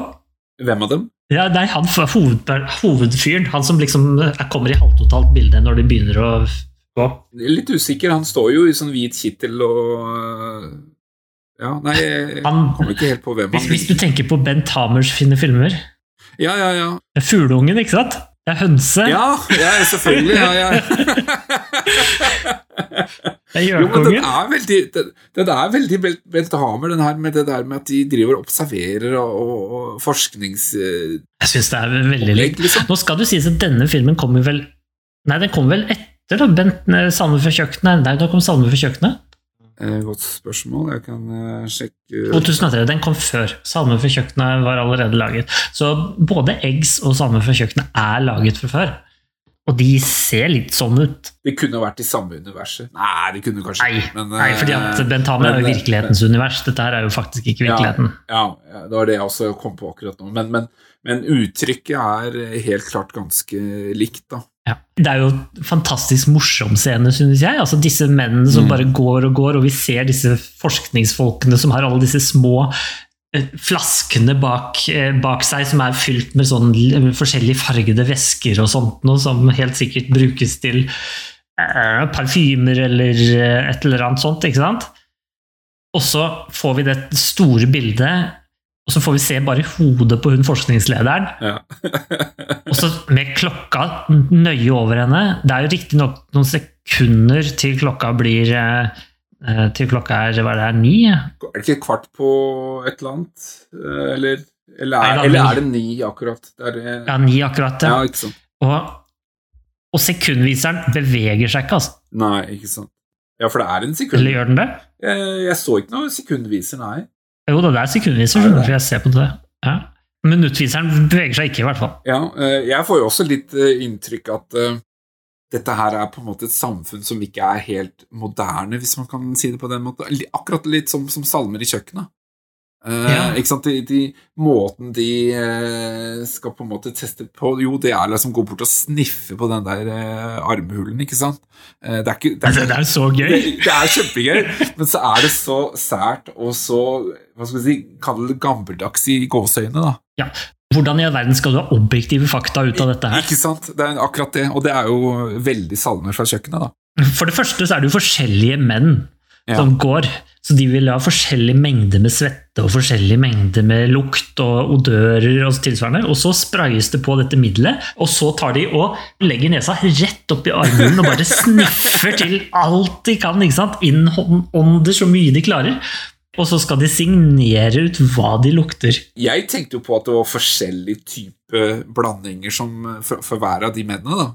Hvem av dem? Ja, nei, er han hoved, hovedfyren. Han som liksom kommer i halvtotalt bilde når de begynner å gå. Litt usikker. Han står jo i sånn hvit kittel og Ja, nei, jeg han, kommer ikke helt på hvem hvis, han Hvis du tenker på Bent Hamers fine filmer Ja, ja, ja. Fugleungen, ikke sant? Det er hønse. Ja, ja selvfølgelig. Ja, ja. <laughs> det er. Den er veldig, den, den er veldig Bent Hamer, den her med det der med at de driver og observerer og, og, og forsknings... Jeg syns det er veldig likt. Liksom. Nå skal det sies at denne filmen kommer vel Nei, den kommer vel etter da, Bent Salme fra kjøkkenet? Nei, da kom Salme fra kjøkkenet. Eh, godt spørsmål. Jeg kan sjekke 2003. Den kom før. Salme fra kjøkkenet var allerede laget. Så både Eggs og Salme fra kjøkkenet er laget fra før. Og de ser litt sånn ut. Det kunne vært i samme universet. Nei, det kunne kanskje Nei, men, nei fordi at eh, Bent Hamer er jo virkelighetens men, univers. Dette her er jo faktisk ikke virkeligheten. Ja, ja, det var det jeg også kom på akkurat nå. Men, men, men uttrykket er helt klart ganske likt, da. Ja. Det er jo fantastisk morsom scene, synes jeg. Altså Disse mennene som mm. bare går og går, og vi ser disse forskningsfolkene som har alle disse små eh, flaskene bak, eh, bak, seg som er fylt med sånn forskjellige fargede væsker og sånt noe, som helt sikkert brukes til eh, parfymer eller eh, et eller annet sånt. ikke sant? Og så får vi det store bildet og så får vi se bare hodet på hun forskningslederen. Ja. <laughs> og så med klokka nøye over henne. Det er jo riktignok noen sekunder til klokka blir eh, Til klokka er hva er det er, ni? Er det ikke kvart på et eller annet? Eh, eller, eller, er, eller er, det ni akkurat? Det er, ja, ni akkurat, ja. ja ikke sant. Og, og sekundviseren beveger seg ikke, altså. Nei, ikke sant. Ja, for det er en sekund. Eller gjør den det? Jeg, jeg så ikke noe sekundviser, nei. Jo da, det er sekundviser, skjønner for jeg ser på det. Ja. Minuttviseren beveger seg ikke, i hvert fall. Ja, eh, jeg får jo også litt eh, inntrykk at dette her er på en måte et samfunn som ikke er helt moderne, hvis man kan si det på den måten. Akkurat litt som, som salmer i kjøkkenet. Uh, ja. ikke sant? De, de, måten de uh, skal på en måte teste på Jo, det er liksom gå bort og sniffe på den der uh, armhulen, ikke sant? det, er ikke, det, er, <laughs> det, er så gøy! Det, det, er kjempegøy, men så er det så sært og så hva skal vi si, kall det gammeldags i gåseøynene, da. Ja. Hvordan i all verden skal du ha objektive fakta ut av dette her? Ikke sant? Det er akkurat det, og det er jo veldig salmer fra kjøkkenet, da. For det første så er det jo forskjellige menn ja. som går Så de vil ha forskjellig mengde med svette og forskjellig mengde med lukt og odører og tilsvarende. Og så sprayes det på dette middelet, og så tar de og legger nesa rett opp i armhulen og bare <laughs> sniffer til alt de kan. ikke sant? Innånder så mye de klarer. Og så skal de signere ut hva de lukter. Jeg tenkte jo på at det var forskjellige typer blandinger som, for, for hver av de mennene. da.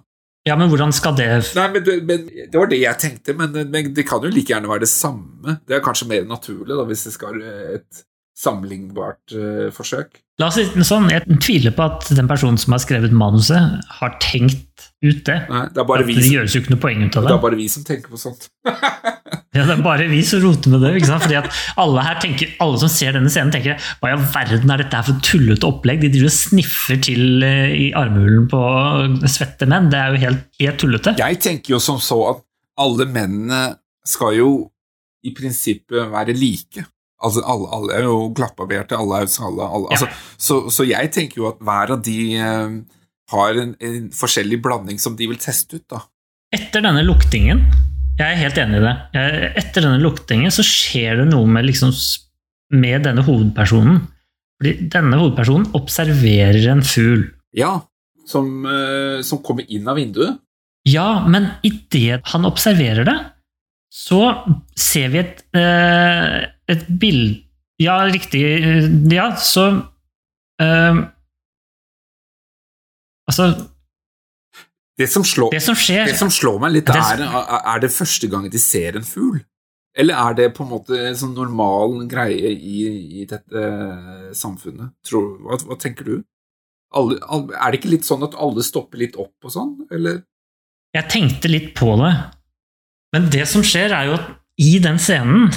Ja, men hvordan skal det Nei, men det, men det var det jeg tenkte, men, men, det kan jo like gjerne være det samme. Det er kanskje mer naturlig, da, hvis det skal et sammenlignbart uh, forsøk. La oss si det sånn, Jeg tviler på at den personen som har skrevet manuset, har tenkt ut det. Nei, det, er bare vi det som, gjøres jo ikke noe poeng ut av det. det er bare vi som tenker på sånt. <laughs> Ja, det er bare vi som roter med det. ikke sant? Fordi at alle her tenker, alle som ser denne scenen, tenker hva i all verden er dette her for tullete opplegg? De driver og sniffer til eh, i armhulen på svette menn. Det er jo helt, helt tullete. Jeg tenker jo som så at alle mennene skal jo i prinsippet være like. Altså, alle, alle er jo glattbarberte, alle er skalla. Alle, Ja. altså, så, så jeg tenker jo at hver av de eh, har en, en forskjellig blanding som de vil teste ut, da. Etter denne luktingen Jeg er helt enig i det. Etter denne luktingen så skjer det noe med, liksom, med denne hovedpersonen. Fordi denne hovedpersonen observerer en fugl. Ja, som, eh, som kommer inn av vinduet. Ja, men idet han observerer det, så ser vi et, eh, et bilde Ja, riktig. eh, Ja, så eh, Altså, Det som slår, det som skjer det som slår meg litt, Det- er er det første gang de ser en fugl? Eller er det på en måte en sånn normal greie i, i dette eh, samfunnet? Tror, hva, hva tenker du? Alle, er det ikke litt sånn at alle stopper litt opp og sånn, eller? Jeg tenkte litt på det, men det som skjer, er jo at i den scenen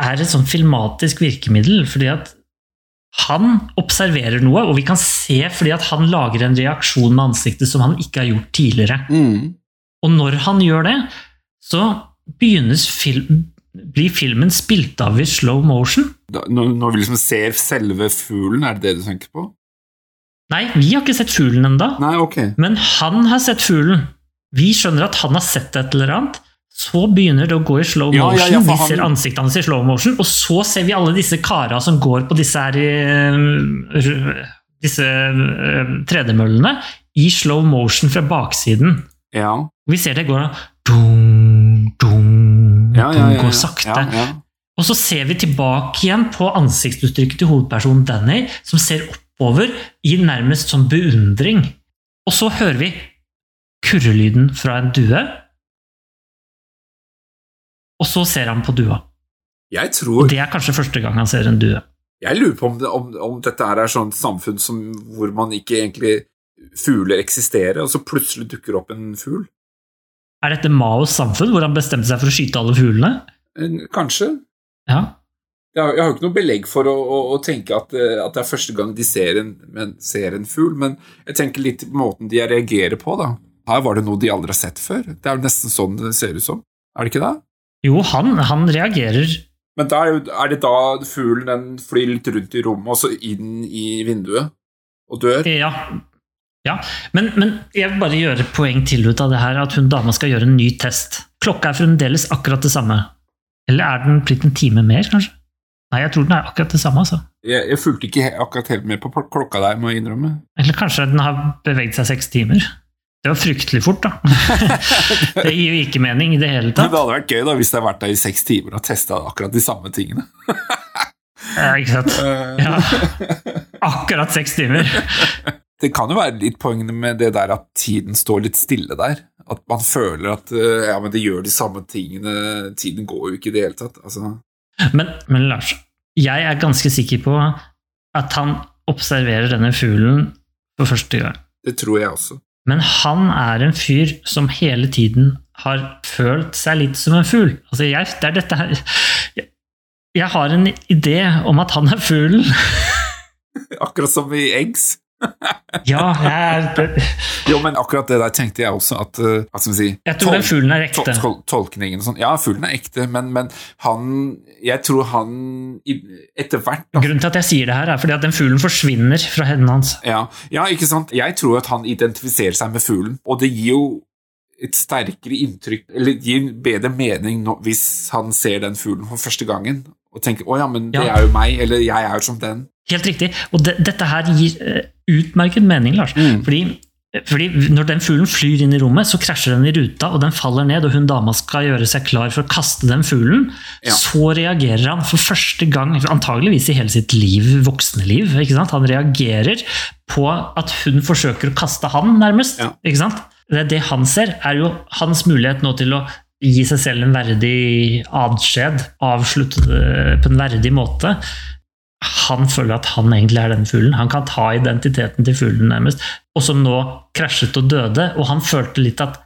er et sånn filmatisk virkemiddel, fordi at han observerer noe, og vi kan se fordi at han lager en reaksjon med ansiktet som han ikke har gjort tidligere. Og når han gjør det, så film, blir filmen spilt av i slow motion. Da, når, når vi liksom ser selve fuglen, er det det du tenker på? Nei, vi har ikke sett fuglen enda, Okay. men han har sett fuglen. Vi skjønner at han har sett et eller annet. Så begynner det å gå i slow motion. ja, ja, for vi ser ansiktene hans i slow motion, og så ser vi alle disse kara som går på disse her eh, disse eh, tredemøllene i slow motion fra baksiden. Ja. Vi ser det går dung, dung, Ja, ja, ja, ja. går sakte. Ja, ja. Og så ser vi tilbake igjen på ansiktsuttrykket til hovedpersonen Danny, som ser oppover i nærmest sånn beundring. Og så hører vi kurrelyden fra en due. Og så ser han på dua. Jeg Og det er kanskje første gang han ser en due. Jeg lurer på om, det, om, om dette er er sånt samfunn som, hvor man ikke egentlig Fugler eksisterer, og så plutselig dukker opp en fugl. Er dette Maos samfunn, hvor han bestemte seg for å skyte alle fuglene? Kanskje. Ja. Jeg har, jeg har jo ikke noe belegg for å, å, å tenke at, eh, at det er første gang de ser en, men, ser en fugl, men jeg tenker litt på måten de reagerer på. da. Her var det noe de aldri har sett før. Det er jo nesten sånn det ser ut som. Er det ikke det? Jo, han, han reagerer Men der, er, det da fuglen den flyr litt rundt i rommet, og så inn i vinduet og dør? Ja. ja. Men, men jeg vil bare gjøre poeng til ut av det her, at hun dama skal gjøre en ny test. Klokka er fremdeles akkurat det samme. Eller er den blitt en time mer, kanskje? Nei, jeg tror den er akkurat det samme, altså. Jeg, jeg fulgte ikke akkurat helt med på klokka der, må jeg innrømme. Eller kanskje den har beveget seg seks timer. Det var fryktelig fort, da. <laughs> det gir jo ikke mening i det hele tatt. Men det hadde vært gøy da hvis jeg hadde vært der i seks timer og testa akkurat de samme tingene. <laughs> Ja, ikke sant? Eh, Ja. Akkurat seks timer. <laughs> Det kan jo være litt poeng med det der at tiden står litt stille der. At man føler at eh, ja, men det gjør de samme tingene, tiden går jo ikke i det hele tatt. Altså, Men, men Lars, jeg er ganske sikker på at han observerer denne fuglen for første gang. det tror jeg også. Men han er en fyr som hele tiden har følt seg litt som en fugl. Altså jeg, det er dette her jeg, har en idé om at han er fuglen. <laughs> Akkurat som i eggs. Ja, <laughs> jeg, Jo, men akkurat det der tenkte jeg også at eh, Hva skal vi si jeg tror den fuglen er ekte. tol- tol- Tolkningen og sånn. Ja, fuglen er ekte, men, men han Jeg tror han i- etter hvert da, Grunnen til at jeg sier det her, er fordi at den fuglen forsvinner fra hendene hans. Ja, ja, ikke sant? Jeg tror at han identifiserer seg med fuglen, og det gir jo et sterkere inntrykk, eller gir bedre mening nå, hvis han ser den fuglen for første gangen og tenker 'Å ja, men det Ja. er jo meg', eller 'jeg er jo som den'. Helt riktig. Og de, dette her gir uh, utmerket mening, Lars. Mm. Fordi, fordi når den fuglen flyr inn i rommet, så krasjer den i ruta, og den faller ned, og hun dama skal gjøre seg klar for å kaste den fuglen. Ja. Så reagerer han for første gang, antageligvis i hele sitt liv, voksne liv. Han reagerer på at hun forsøker å kaste han, nærmest. Ja. Det han ser, er jo hans mulighet nå til å gi seg selv en verdig adskjed, avslutte på en verdig måte han føler at han egentlig er den fuglen. Han kan ta identiteten til fuglen, nærmest. Og som nå krasjet og døde, og han følte litt at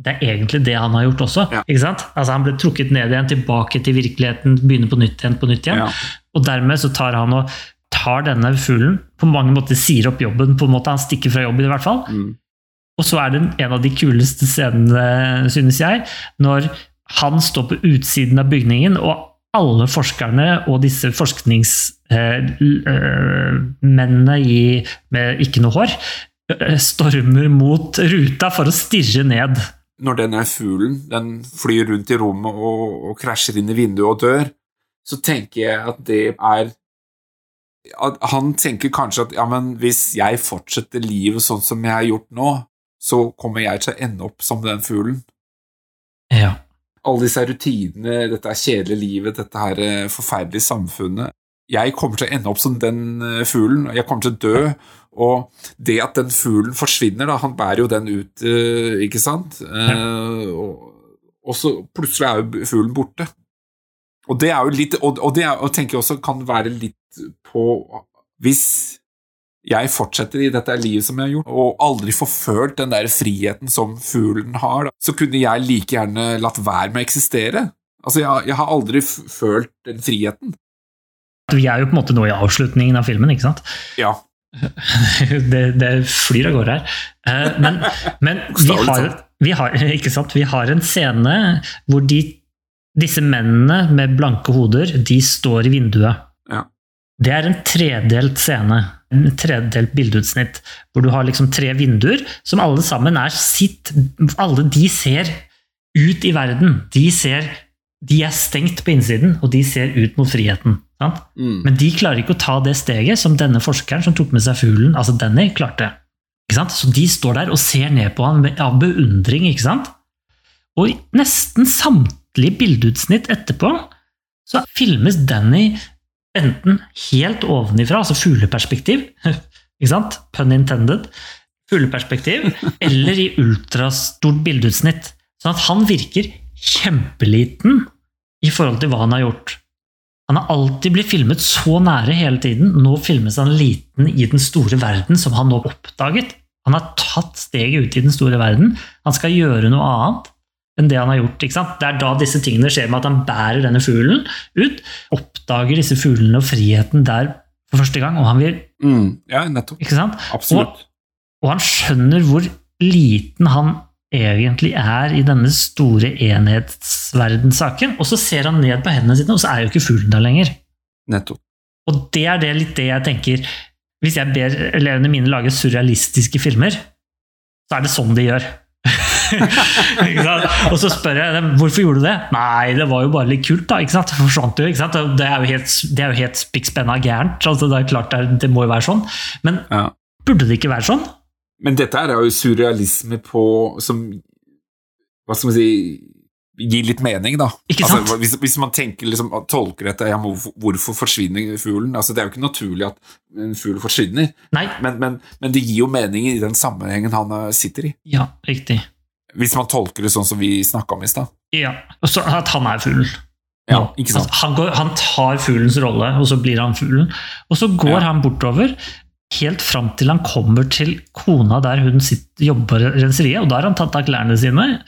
det er egentlig det han har gjort også. Ja. ikke sant? Altså Han ble trukket ned igjen, tilbake til virkeligheten, begynne på nytt igjen, på nytt igjen. Ja. Og dermed så tar han og tar denne fuglen, på mange måter sier opp jobben, på en måte han stikker fra jobben i hvert fall. Mm. Og så er det en av de kuleste scenene, synes jeg, når han står på utsiden av bygningen, og alle forskerne og disse forskningsmennene med ikke noe hår eh, stormer mot ruta for å stirre ned. Når den er fuglen, den flyr rundt i rommet og, og krasjer inn i vinduet og dør, så tenker jeg at det er at Han tenker kanskje at ja, men hvis jeg fortsetter livet sånn som jeg har gjort nå, så kommer jeg til å ende opp som den fuglen. Ja. alle disse rutinene, dette er kjedelige livet, dette her eh, forferdelige samfunnet. Jeg kommer til å ende opp som den eh, fuglen, jeg kommer til å dø. Og det at den fuglen forsvinner, da, han bærer jo den ut, eh, ikke sant? Eh, og, og så plutselig er jo fuglen borte. Og det er jo litt Og, og det er, og tenker jeg også kan være litt på Hvis jeg fortsetter i dette livet som jeg har gjort, og aldri får følt den der friheten som fuglen har, da, så kunne jeg like gjerne latt være med å eksistere. Altså, jeg, jeg har aldri følt den friheten. Vi er jo på en måte nå i avslutningen av filmen, ikke sant? Ja. <laughs> det, det flyr av gårde her. Eh, Men, men <laughs> vi, har, vi, <laughs> har, ikke sant? vi har en scene hvor de, disse mennene med blanke hoder de står i vinduet. Ja. Det er en tredelt scene. En tredelt bildeutsnitt. Hvor du har liksom tre vinduer som alle sammen er sitt Alle de ser ut i verden. De, ser, de er stengt på innsiden, og de ser ut mot friheten. Sant? Mm. Men de klarer ikke å ta det steget som denne forskeren som tok med seg fuglen, altså Denny, klarte. Så de står der og ser ned på han med, av beundring, ikke sant? Og nesten samtlige bildeutsnitt etterpå så filmes Danny enten helt ovenifra, altså fugleperspektiv, <laughs> ikke sant? Pun intended. Fugleperspektiv, <laughs> eller i ultrastort bildeutsnitt. Sånn at han virker kjempeliten i forhold til hva han har gjort. Han har alltid blitt filmet så nære hele tiden. Nå filmes han liten i den store verden, som han nå oppdaget. Han har tatt steget ut i den store verden. Han skal gjøre noe annet enn det han har gjort. Ikke sant? Det er da disse tingene skjer med at han bærer denne fuglen ut, oppdager disse fuglene og friheten der for første gang, og han vil Mm. Ja, nettopp. Ikke sant? Absolutt. Og han skjønner hvor liten han egentlig er i denne store enhetsverdenssaken, og så ser han ned på hendene sine, og så er jo ikke fuglen der lenger. nettopp. Og det er det litt det jeg tenker Hvis jeg ber elevene mine lage surrealistiske filmer, så er det sånn de gjør. <laughs> Og så spør jeg dem hvorfor gjorde du det. Nei, det var jo bare litt kult, da. ikke sant? Det <laughs> forsvant jo. ikke sant? Det er jo helt, det er jo helt spikkspenna gærent. Altså, det er klart det, det må jo være sånn. Men Ja. burde det ikke være sånn? Men dette er jo surrealisme på som Hva skal man si Gir litt mening, da. Altså, hvis, hvis man tenker, liksom, tolker dette ja, hvorfor, forsvinner fuglen? Altså, det er jo ikke naturlig at en fugl forsvinner, men, men, men det gir jo mening i den sammenhengen han eh, sitter i. Ja, riktig. Hvis man tolker det sånn som vi snakka om i stad. Ja, så At han er fuglen. Ja, ikke sant? Han, går, han tar fuglens rolle, og så blir han fuglen. Og så går Ja. han bortover helt fram til han kommer til kona der hun sitter, jobber i renseriet, og da har han tatt av klærne sine.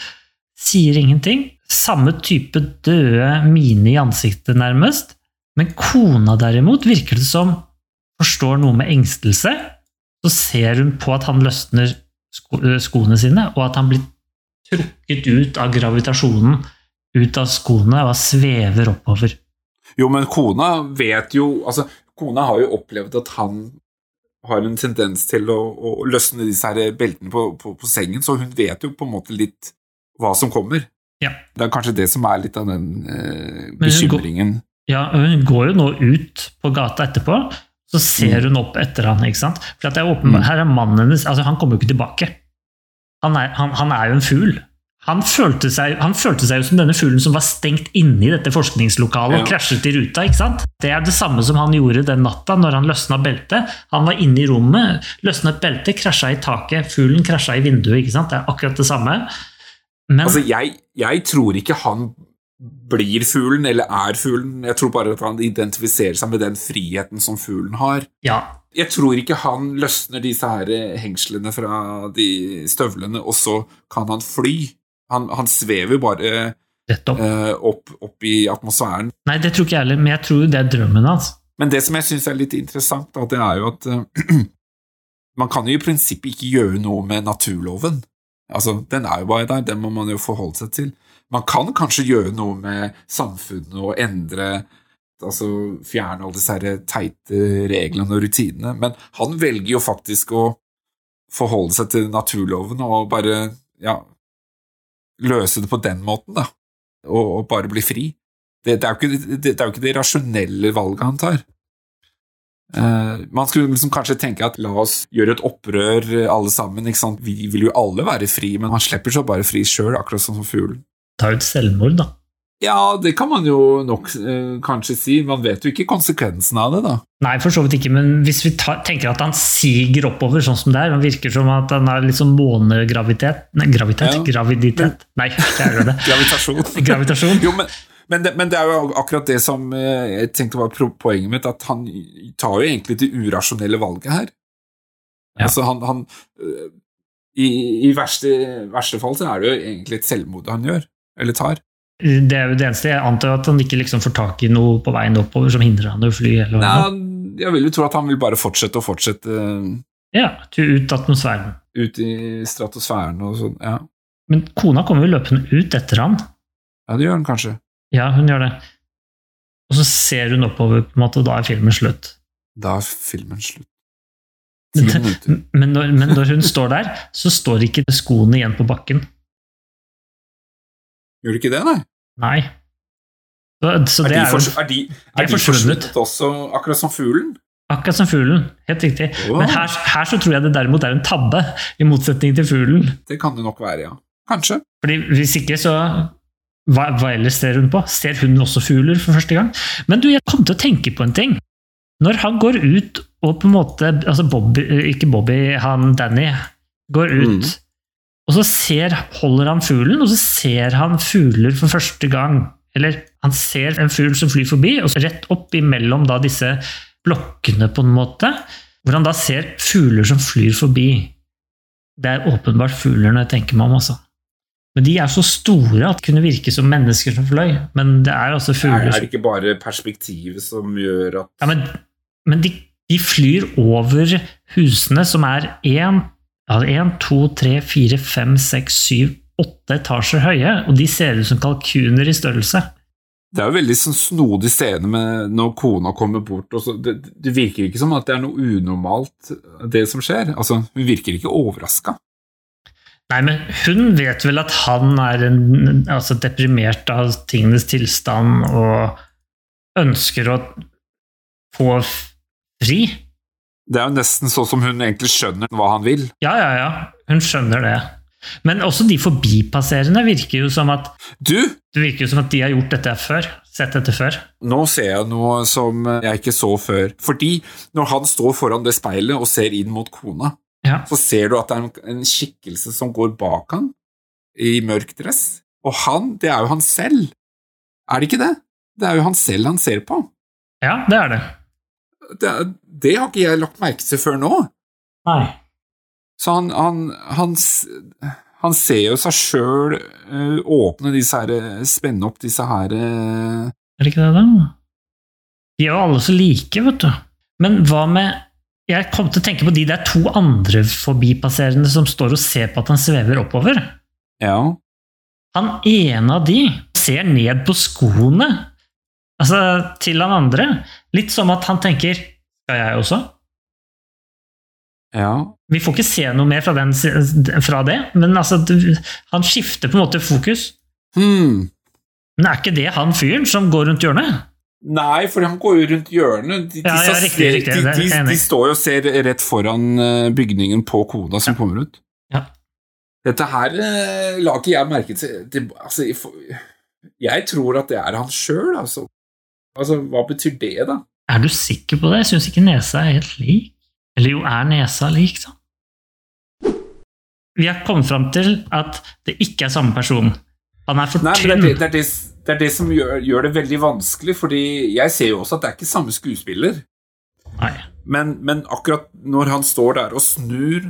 Sier ingenting. Samme type døde mine i ansiktet, nærmest. Men kona derimot virker det som forstår noe med engstelse. Så ser hun på at han løsner sko skoene sine, og at han blir trukket ut av gravitasjonen, ut av skoene, og svever oppover. Jo, men kona vet jo Altså, kona har jo opplevd at han har en tendens til å, å løsne disse her beltene på, på, på sengen, så hun vet jo på en måte litt hva som kommer. Ja. Det er kanskje det som er litt av den eh, går- bekymringen. Ja, Hun går jo nå ut på gata etterpå, så ser hun opp etter han. ikke sant? For det er åpenbart, Mm. Her er mannen hennes altså Han kommer jo ikke tilbake. Han er, han, han er jo en fugl. Han følte, seg, han følte seg jo som denne fuglen som var stengt inne i dette forskningslokalet og Ja. krasjet i ruta. ikke sant? Det er det samme som han gjorde den natta når han løsna beltet. Han var inne i rommet, løsnet beltet, krasja i taket, fuglen krasja i vinduet. ikke sant? Det er akkurat det samme. Men Altså, jeg, jeg tror ikke han blir fuglen, eller er fuglen. Jeg tror bare at han identifiserer seg med den friheten som fuglen har. ja, Jeg tror ikke han løsner disse her hengslene fra de støvlene, og så kan han fly. Han, han svever bare rett opp. opp, i atmosfæren. Nei, det tror ikke jeg heller, men jeg tror det er drømmen hans. Men det som jeg syns er litt interessant, da, det er jo at uh, <clears throat> man kan jo i prinsippet ikke gjøre noe med naturloven. Altså, Den er jo bare der, den må man jo forholde seg til. Man kan kanskje gjøre noe med samfunnet og endre altså Fjerne alle disse teite reglene og rutinene, men han velger jo faktisk å forholde seg til naturloven og bare ja, løse det på den måten, da. Og, og bare bli fri. Det, det, er ikke, det, det er jo ikke det rasjonelle valget han tar. Eh, man skulle liksom kanskje tenke at la oss gjøre et opprør eh, alle sammen. Vi vil jo alle være fri, men han slipper seg bare fri sjøl, akkurat som fuglen. Ta ut selvmord, da. Ja, det kan man jo nok eh, kanskje si. Man vet jo ikke konsekvensen av det, da. Nei, for så vidt ikke, men hvis vi tar, tenker at han siger oppover sånn som det er, han virker som at han har litt sånn månegravitet Nei, gravitet? Ja. Graviditet? Nei, det er jo det. <laughs> Gravitasjon. <laughs> Gravitasjon. Jo, men, men, det, men det er jo akkurat det som eh, jeg tenkte var poenget mitt, at han tar jo egentlig det urasjonelle valget her. Ja. Altså, han, han øh, I, i verste, verste fall så er det jo egentlig et selvmord han gjør, eller tar. Det er jo det eneste. Jeg antar at han ikke liksom får tak i noe på veien oppover som hindrer han i å fly. Eller Nei, jeg vil jo tro at han vil bare fortsette og fortsette øh, Ja, ut atmosfæren. ut i stratosfæren og sånn. Ja. Men kona kommer jo løpende ut etter han. ja, det gjør hun kanskje. Ja, hun gjør det. Og så ser hun oppover, på en måte, og da er filmen slutt. Da er filmen slutt. Men, <laughs> men, når, men når hun står der, så står ikke skoene igjen på bakken. Gjør det ikke det, nei? Nei. Så, så Er det de, jo er de, er de forsvunnet. også, akkurat som fuglen? akkurat som fuglen. Helt riktig. Wow. Men her, her så tror jeg det derimot er en tabbe, i motsetning til fuglen. Det kan det nok være, ja. Kanskje. Fordi Hvis ikke, så hva, hva ellers ser hun på? Ser hun også fugler for første gang? Men du, jeg kom til å tenke på en ting. Når han går ut og på en måte altså Bobby, Ikke Bobby, han Danny går ut, Mm. Og så ser, holder han fuglen, og så ser han fugler for første gang. Eller han ser en fugl som flyr forbi, og så rett opp imellom da disse blokkene, på en måte, hvor han da ser fugler som flyr forbi. Det er åpenbart fugler når jeg tenker meg om, altså. Men de er så store at det kunne virke som mennesker som fløy. Men det er altså Er, fugler er det ikke bare perspektivet som gjør at ja, Men, men de, de flyr over husene, som er én, én, to, tre, fire, fem, seks, syv, åtte etasjer høye, og de ser ut som kalkuner i størrelse. Det er jo veldig sånn snodig scene med når kona kommer bort. Og så, det, det virker ikke som at det er noe unormalt, det som skjer. Altså, Hun virker ikke overraska. Nei, men hun vet vel at han er en, altså deprimert av tingenes tilstand og ønsker å få fri. Det er jo nesten sånn som hun egentlig skjønner hva han vil. Ja, ja, ja. Hun skjønner det. Men også de forbipasserende virker jo som at Du, det virker jo som at de har gjort dette før. Sett dette før. nå ser jeg noe som jeg ikke så før. Fordi når han står foran det speilet og ser inn mot kona, Ja. så ser du at det er en, skikkelse som går bak han i mørk dress. Og han, det er jo han selv. Er det ikke det? Det er jo han selv han ser på. ja, det er det. Det, er- det har ikke jeg lagt merke til før nå. Nei. Så han, han, han, han ser jo seg sjøl åpne disse her Spenne opp disse her eh, Er det ikke det, da? De er jo alle så like, vet du. Men hva med Jeg kom til å tenke på de der to andre forbipasserende som står og ser på at han svever oppover. Ja. Han ene av de ser ned på skoene altså, til han andre. Litt som at han tenker Skal jeg også? ja. Vi får ikke se noe mer fra, den, fra det, men altså, han skifter på en måte fokus. Hmm. Men er ikke det han fyren som går rundt hjørnet? Nei, for han går jo rundt hjørnet. De, Ja, ja, riktig, ser- riktig, de, de, de står jo og ser rett foran eh, bygningen på kona som kommer ut. Ja. Dette her eh, la ikke jeg merke til det, altså, Jeg tror at det er han sjøl, altså. Altså. Hva betyr det, da? Er du sikker på det? Jeg syns ikke nesa er helt lik. Eller jo, er nesa lik, da? Vi har kommet fram til at det ikke er samme person. Han er for tynn. det, det, det, det er det som gjør, gjør det veldig vanskelig, fordi jeg ser jo også at det er ikke samme skuespiller. Nei. Men, men akkurat når han står der og snur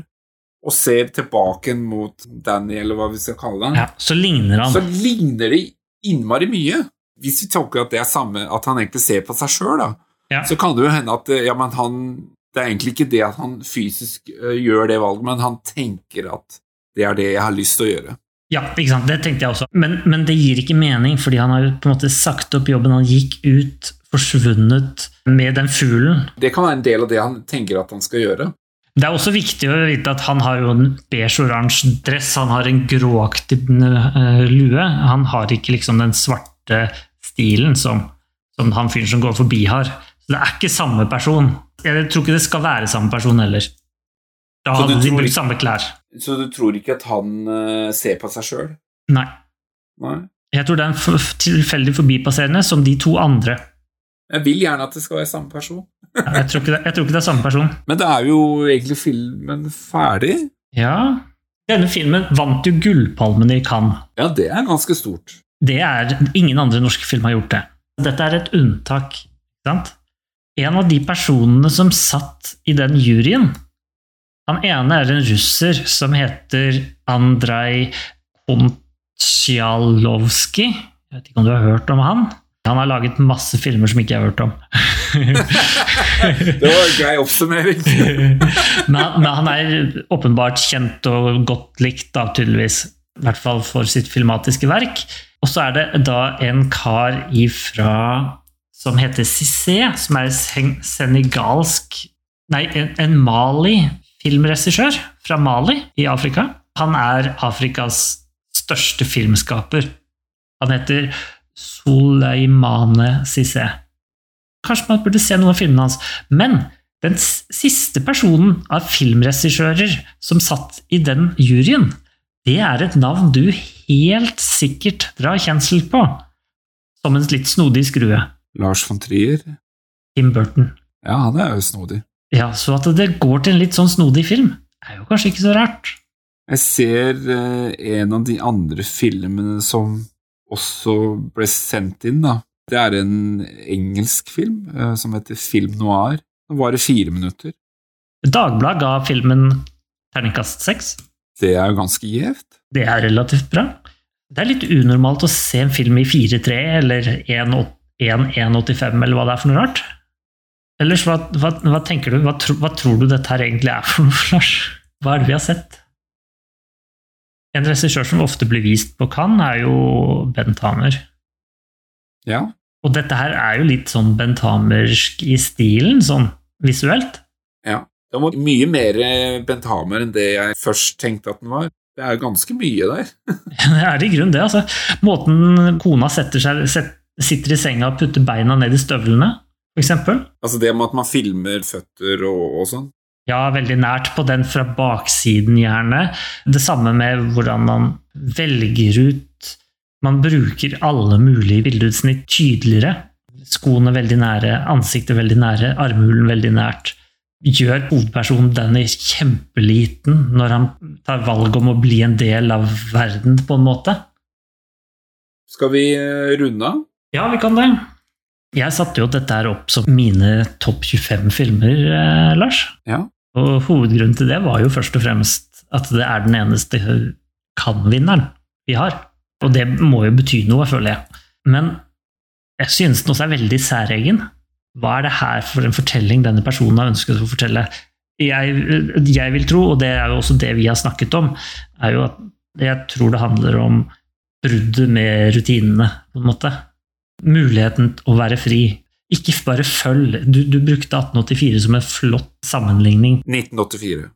og ser tilbake mot Danny, eller hva vi skal kalle han, Ja, så ligner han. så ligner de innmari mye. Hvis vi tolker at det er samme, at han egentlig ser på seg sjøl, da, Ja. så kan det jo hende at eh, ja, men han, det er egentlig ikke det at han fysisk eh, gjør det valget, men han tenker at det er det jeg har lyst til å gjøre. Ja, ikke sant? det tenkte jeg også. Men, men det gir ikke mening, fordi han har jo på en måte sagt opp jobben. Han gikk ut, forsvunnet med den fuglen. Det kan være en del av det han tenker at han skal gjøre. Det er også viktig å vite at han har jo en beige-oransje dress, han har en gråaktig eh, lue. Han har ikke liksom den svarte stilen som, som han fyren som går forbi har. Så det er ikke samme person. Jeg tror ikke det skal være samme person heller. Da hadde de brukt samme klær. Så du tror ikke at han uh, ser på seg sjøl? Nei. Nei. Jeg tror det er en tilfeldig forbipasserende som de to andre. Jeg vil gjerne at det skal være samme person. Jeg tror det, jeg tror ikke det er samme person. <laughs> Men da er jo egentlig filmen ferdig. Ja, denne filmen vant jo Gullpalmen i Cannes. Ja, det er ganske stort. Det er, ingen andre norske film har gjort det. Dette er et unntak. sant? En av de personene som satt i den juryen Han ene er en russer som heter Andrej Kontsjalovskij. Jeg vet ikke om du har hørt om han? Han har laget masse filmer som ikke jeg har hørt om. <laughs> Det var en grei oppsummering. <laughs> men, men han er åpenbart kjent og godt likt, da, tydeligvis. I hvert fall for sitt filmatiske verk. Og så er det da en kar ifra som heter Cissé, som er sen senegalsk Nei, en, en Mali-filmregissør fra Mali i Afrika. Han er Afrikas største filmskaper. Han heter Soleimane Cissé. Kanskje man burde se noen av filmene hans. Men den siste personen av filmregissører som satt i den juryen, det er et navn du helt sikkert drar kjensel på. Som en litt snodig skrue. Lars von Trier. Tim Burton. Ja, han er jo snodig. Ja, Så at det går til en litt sånn snodig film, er jo kanskje ikke så rart. Jeg ser eh, en av de andre filmene som også ble sendt inn, da. Det er en engelsk film eh, som heter Film Noir. Den varer fire minutter. Dagbladet ga filmen terningkast seks. Det er jo ganske gjevt. Det er relativt bra. Det er litt unormalt å se en film i 4-3 eller 1-1-85 eller hva det er for noe rart. Ellers, hva, hva, hva tenker du? Hva, tro, hva tror du dette her egentlig er for noe, <laughs> Lars? Hva er det vi har sett? En regissør som ofte blir vist på Cannes, er jo Bent Hamer. Ja. Og dette her er jo litt sånn Bent Hamersk i stilen, sånn visuelt. ja. Det var mye mer eh, Bent Hamer enn det jeg først tenkte at den var. Det er ganske mye der. <laughs> Det er i grunnen det, altså. Måten kona seg, set, sitter i senga og putter beina ned i støvlene, eksempel. Altså det med at man filmer føtter og, og sånn. Ja, veldig nært på den fra baksiden, gjerne. Det samme med hvordan man velger ut Man bruker alle mulige bildeutsnitt tydeligere. Skoene veldig nære, ansiktet veldig nære, armhulen veldig nært. Gjør hovedpersonen Danny kjempeliten når han tar valg om å bli en del av verden, på en måte. Skal vi eh, runde av? Ja, vi kan det. Jeg satte jo dette her opp som mine topp 25 filmer, eh, Lars. Ja. Og hovedgrunnen til det var jo først og fremst at det er den eneste kan-vinneren vi har. Og det må jo bety noe, føler jeg. Men jeg synes den også er veldig særegen. Hva er det her for en fortelling denne personen har ønsket å fortelle? Jeg, jeg vil tro, og det er jo også det vi har snakket om, er jo at jeg tror det handler om bruddet med rutinene, på en måte. Muligheten å være fri. Ikke bare følg. Du, du brukte 1884 som en flott sammenligning. 1984.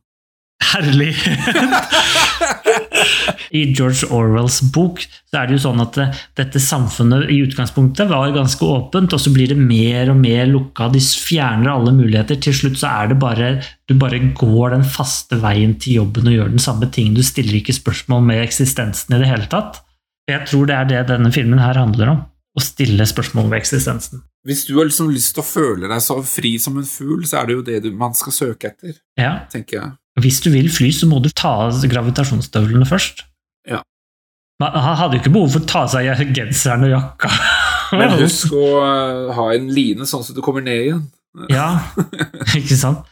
herlig <laughs> I George Orwells bok så er det jo sånn at dette samfunnet i utgangspunktet var ganske åpent, og så blir det mer og mer lukka. De fjerner alle muligheter. Til slutt så er det bare Du bare går den faste veien til jobben og gjør den samme ting. Du stiller ikke spørsmål med eksistensen i det hele tatt. Jeg tror det er det denne filmen her handler om. Å stille spørsmål ved eksistensen. Hvis du har liksom lyst til å føle deg så fri som en fugl, så er det jo det du, man skal søke etter, Ja. tenker jeg. Hvis du vil fly, så må du ta av gravitasjonsstøvlene først. Han hadde jo ikke behov for å ta av seg genseren og jakka. <laughs> Men husk å eh, ha en line sånn at du kommer ned igjen. Ja, <laughs> ikke sant?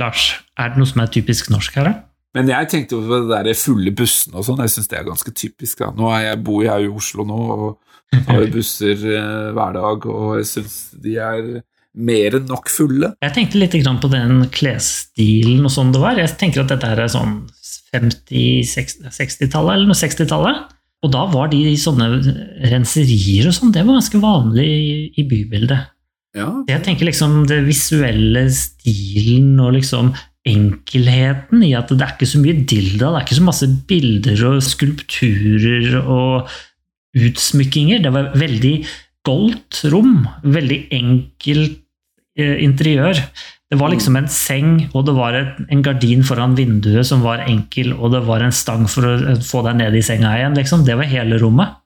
Lars, er det noe som er typisk norsk her, da? Men jeg tenkte jo på det der fulle bussene og sånn, jeg syns det er ganske typisk. da. Nå er jeg, bor jeg i Oslo nå og <laughs> har busser eh, hver dag, og jeg syns de er mer enn nok fulle. Jeg tenkte litt på den klesstilen og sånn det var. Jeg tenker at dette er sånn 50-60-tallet, eller noe 60-tallet. Og da var de sånne renserier og sånn, det var ganske vanlig i, i bybildet. Ja, Jeg tenker liksom det visuelle stilen og liksom enkelheten i at det er ikke så mye dilda, det er ikke så masse bilder og skulpturer og utsmykkinger. Det var veldig goldt rom, veldig enkelt eh, interiør. Det var liksom en seng, og det var en gardin foran vinduet som var enkel, og det var en stang for å eh, få deg ned i senga igjen. Liksom. Det var hele rommet.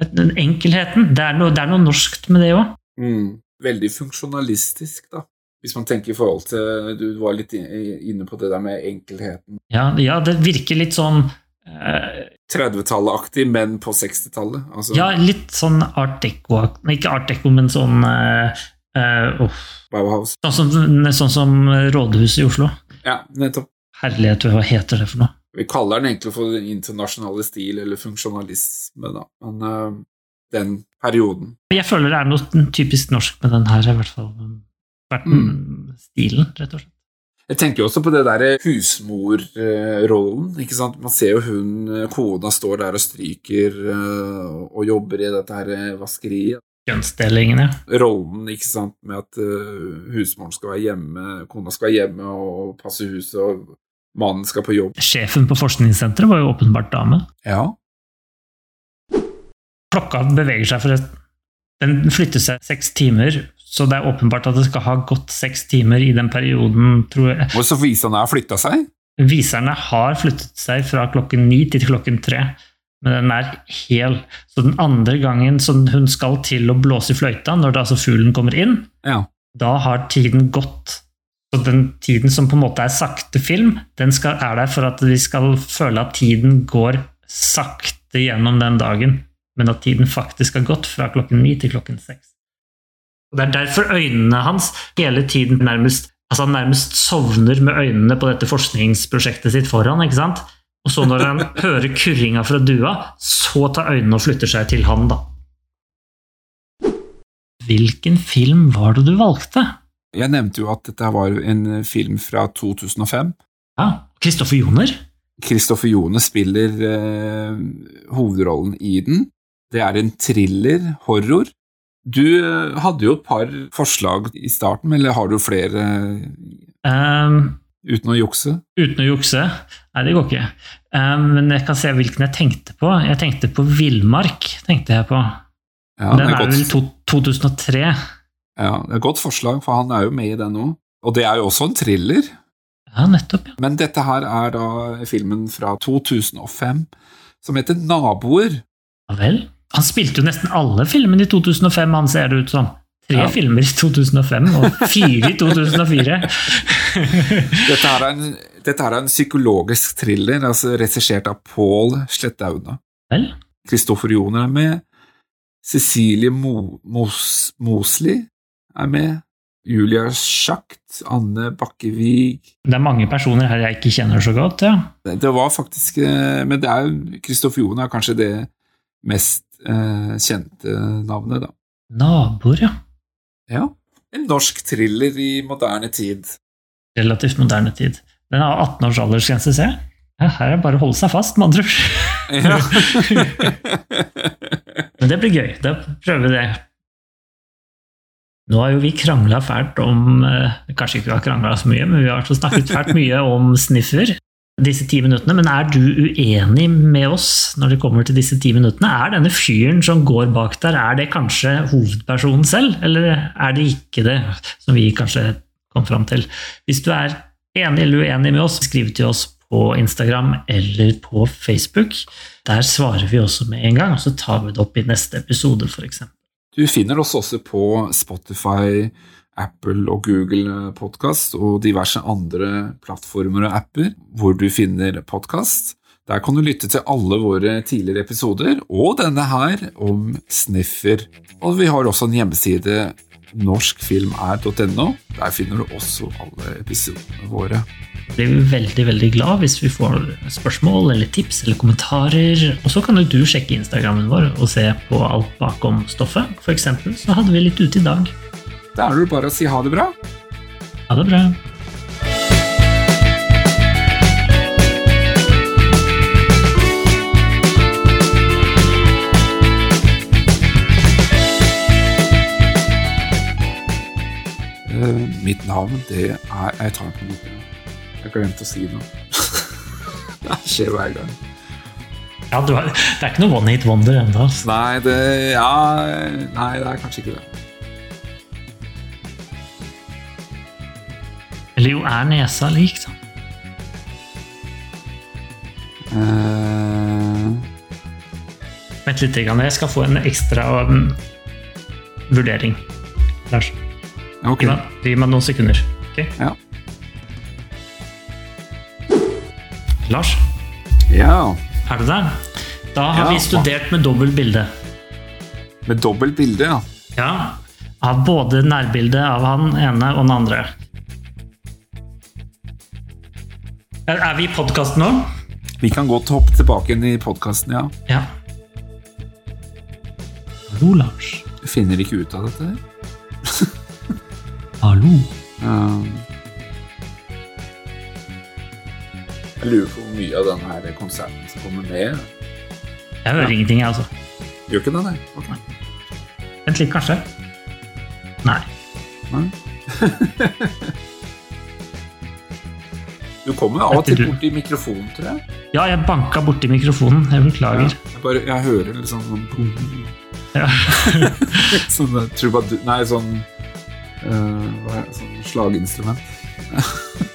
Den enkelheten. Det er noe, det er noe norskt med det òg. mm, veldig funksjonalistisk, da. Hvis man tenker i forhold til Du var litt inne på det der med enkelheten. Ja, ja, det virker litt sånn eh, 30-tallet-aktig, men på 60-tallet. Altså, Ja, litt sånn art deco Ikke art deco, men sånn uh, uh. Bauhaus. sånn, som, sånn som Rådhuset i Oslo. Ja, nettopp. Herlighet, hva heter det for noe? Vi kaller den egentlig for den internasjonale stil, eller funksjonalisme, da. Men uh, den perioden. Jeg føler det er noe typisk norsk med den her, i hvert fall. Verden, Mm. Stilen, rett og slett. Jeg tenker jo også på det derre husmorrollen, ikke sant. Man ser jo hun, øh, kona står der og stryker og jobber i dette her vaskeriet. Kjønnsdelingen, ja. Rollen, ikke sant, med at husmoren skal være hjemme, kona skal være hjemme og passe huset, og mannen skal på jobb. Sjefen på forskningssenteret var jo åpenbart dame. Ja. Klokka beveger seg forresten. Den flytter seg seks timer, så det er åpenbart at det skal ha gått seks timer i den perioden, tror jeg. Og så viserne har flytta seg. Viserne har flyttet seg fra klokken ni til klokken tre, men den er hel. Så den andre gangen som hun skal til å blåse i fløyta, når det, altså fuglen kommer inn, Ja. da har tiden gått. Så den tiden som på en måte er sakte film, den skal, er der for at vi skal føle at tiden går sakte gjennom den dagen, men at tiden faktisk har gått fra klokken ni til klokken seks. Og Det er derfor øynene hans hele tiden nærmest altså han nærmest sovner med øynene på dette forskningsprosjektet sitt foran. ikke sant? Og så når han <laughs> hører kurringa fra dua, så tar øynene og flytter seg til han, da. Hvilken film var det du valgte? Jeg nevnte jo at dette var en film fra 2005. Ja, Kristoffer Joner? Kristoffer Joner spiller eh, hovedrollen i den. Det er en thriller, horror. Du eh, hadde jo et par forslag i starten, eller har du flere Um, uten å jukse? uten å jukse? Nei, det går ikke. Um, men jeg kan se hvilken jeg tenkte på. Jeg tenkte på Villmark. tenkte jeg på. Ja, Den er, er vel to, 2003. ja, det er et godt forslag, for han er jo med i den òg. Og det er jo også en thriller. Ja, nettopp. ja. Men dette her er da filmen fra 2005 som heter Naboer. Ja vel. Han spilte jo nesten alle filmene i 2005, han ser det ut som. Tre Ja. filmer i 2005 og fire i 2004. <laughs> Dette her er en, dette her er en psykologisk thriller, altså regissert av Pål Slettaune. Kristoffer Joner er med. Cecilie Mo Mos Mosley er med. Julia Schacht, Anne Bakkevig Det er mange personer her jeg ikke kjenner så godt. ja. Det det var faktisk eh, Men det er jo Kristoffer Joner er kanskje det mest eh, kjente navnet, da. Naboer, ja. Ja. En norsk thriller i moderne tid. Relativt moderne tid. Den har 18 års aldersgrense, ser jeg. Ja, her er det bare å holde seg fast, med andre. <laughs> Men det blir gøy. Da prøver vi det. Nå har jo vi krangla fælt om eh, Kanskje ikke vi har krangla så mye, men vi har snakket fælt mye om sniffer disse ti minuttene. Men er du uenig med oss når det kommer til disse ti minuttene? Er denne fyren som går bak der, er det kanskje hovedpersonen selv, eller er det ikke det, som vi kanskje kom fram til? Hvis du er enig eller uenig med oss, skriv til oss på Instagram eller på Facebook. Der svarer vi også med en gang, og så tar vi det opp i neste episode, f.eks. Du finner oss også på Spotify, Apple og Google Podkast og diverse andre plattformer og apper hvor du finner podkast. Der kan du lytte til alle våre tidligere episoder, og denne her om sniffer. Og vi har også en hjemmeside, norskfilmer.no. Der finner du også alle episodene våre. blir vi veldig veldig glad hvis vi får spørsmål eller tips eller kommentarer. Og så kan jo du sjekke Instagrammen vår og se på alt bakom stoffet. For eksempel så hadde vi litt ute i dag. Da er det bare å si ha det bra. Ha det bra. Eh, mitt navn, det er Jeg tar på noe. Jeg glemte å si noe. <laughs> det skjer hver gang. Ja, har, det er ikke noe one hit wonder ennå. altså. Nei, det Ja, nei, det er kanskje ikke det. Eller jo, er nesa lik, da? Uh... Vent litt, jeg skal få en ekstra um, vurdering. Lars, ok. gi meg, gi meg noen sekunder. ok? Ja. Lars, ja. er du der? Da har Ja. vi studert med dobbelt bilde. Med dobbelt bilde, ja. Ja, av både nærbildet av han ene og den andre. Er, vi i podkasten nå? Vi kan godt hoppe tilbake inn i podkasten, ja. Ja. Hallo, Lars. Du finner ikke ut av dette her. <laughs> Hallo. Ja. jeg lurer på hvor mye av den her konserten som kommer med. Jeg hører ingenting, jeg, altså. Gjør ikke det, nei? Okay. Vent litt, kanskje. Nei. Nei. <laughs> Du kommer av og til borti mikrofonen, tror jeg. Ja, jeg banka borti mikrofonen. Jeg beklager. Jeg, bare, jeg hører litt sånn Ja. <laughs> <laughs> sånn trubadur. Nei, sånn uh, Sånn slaginstrument. <laughs>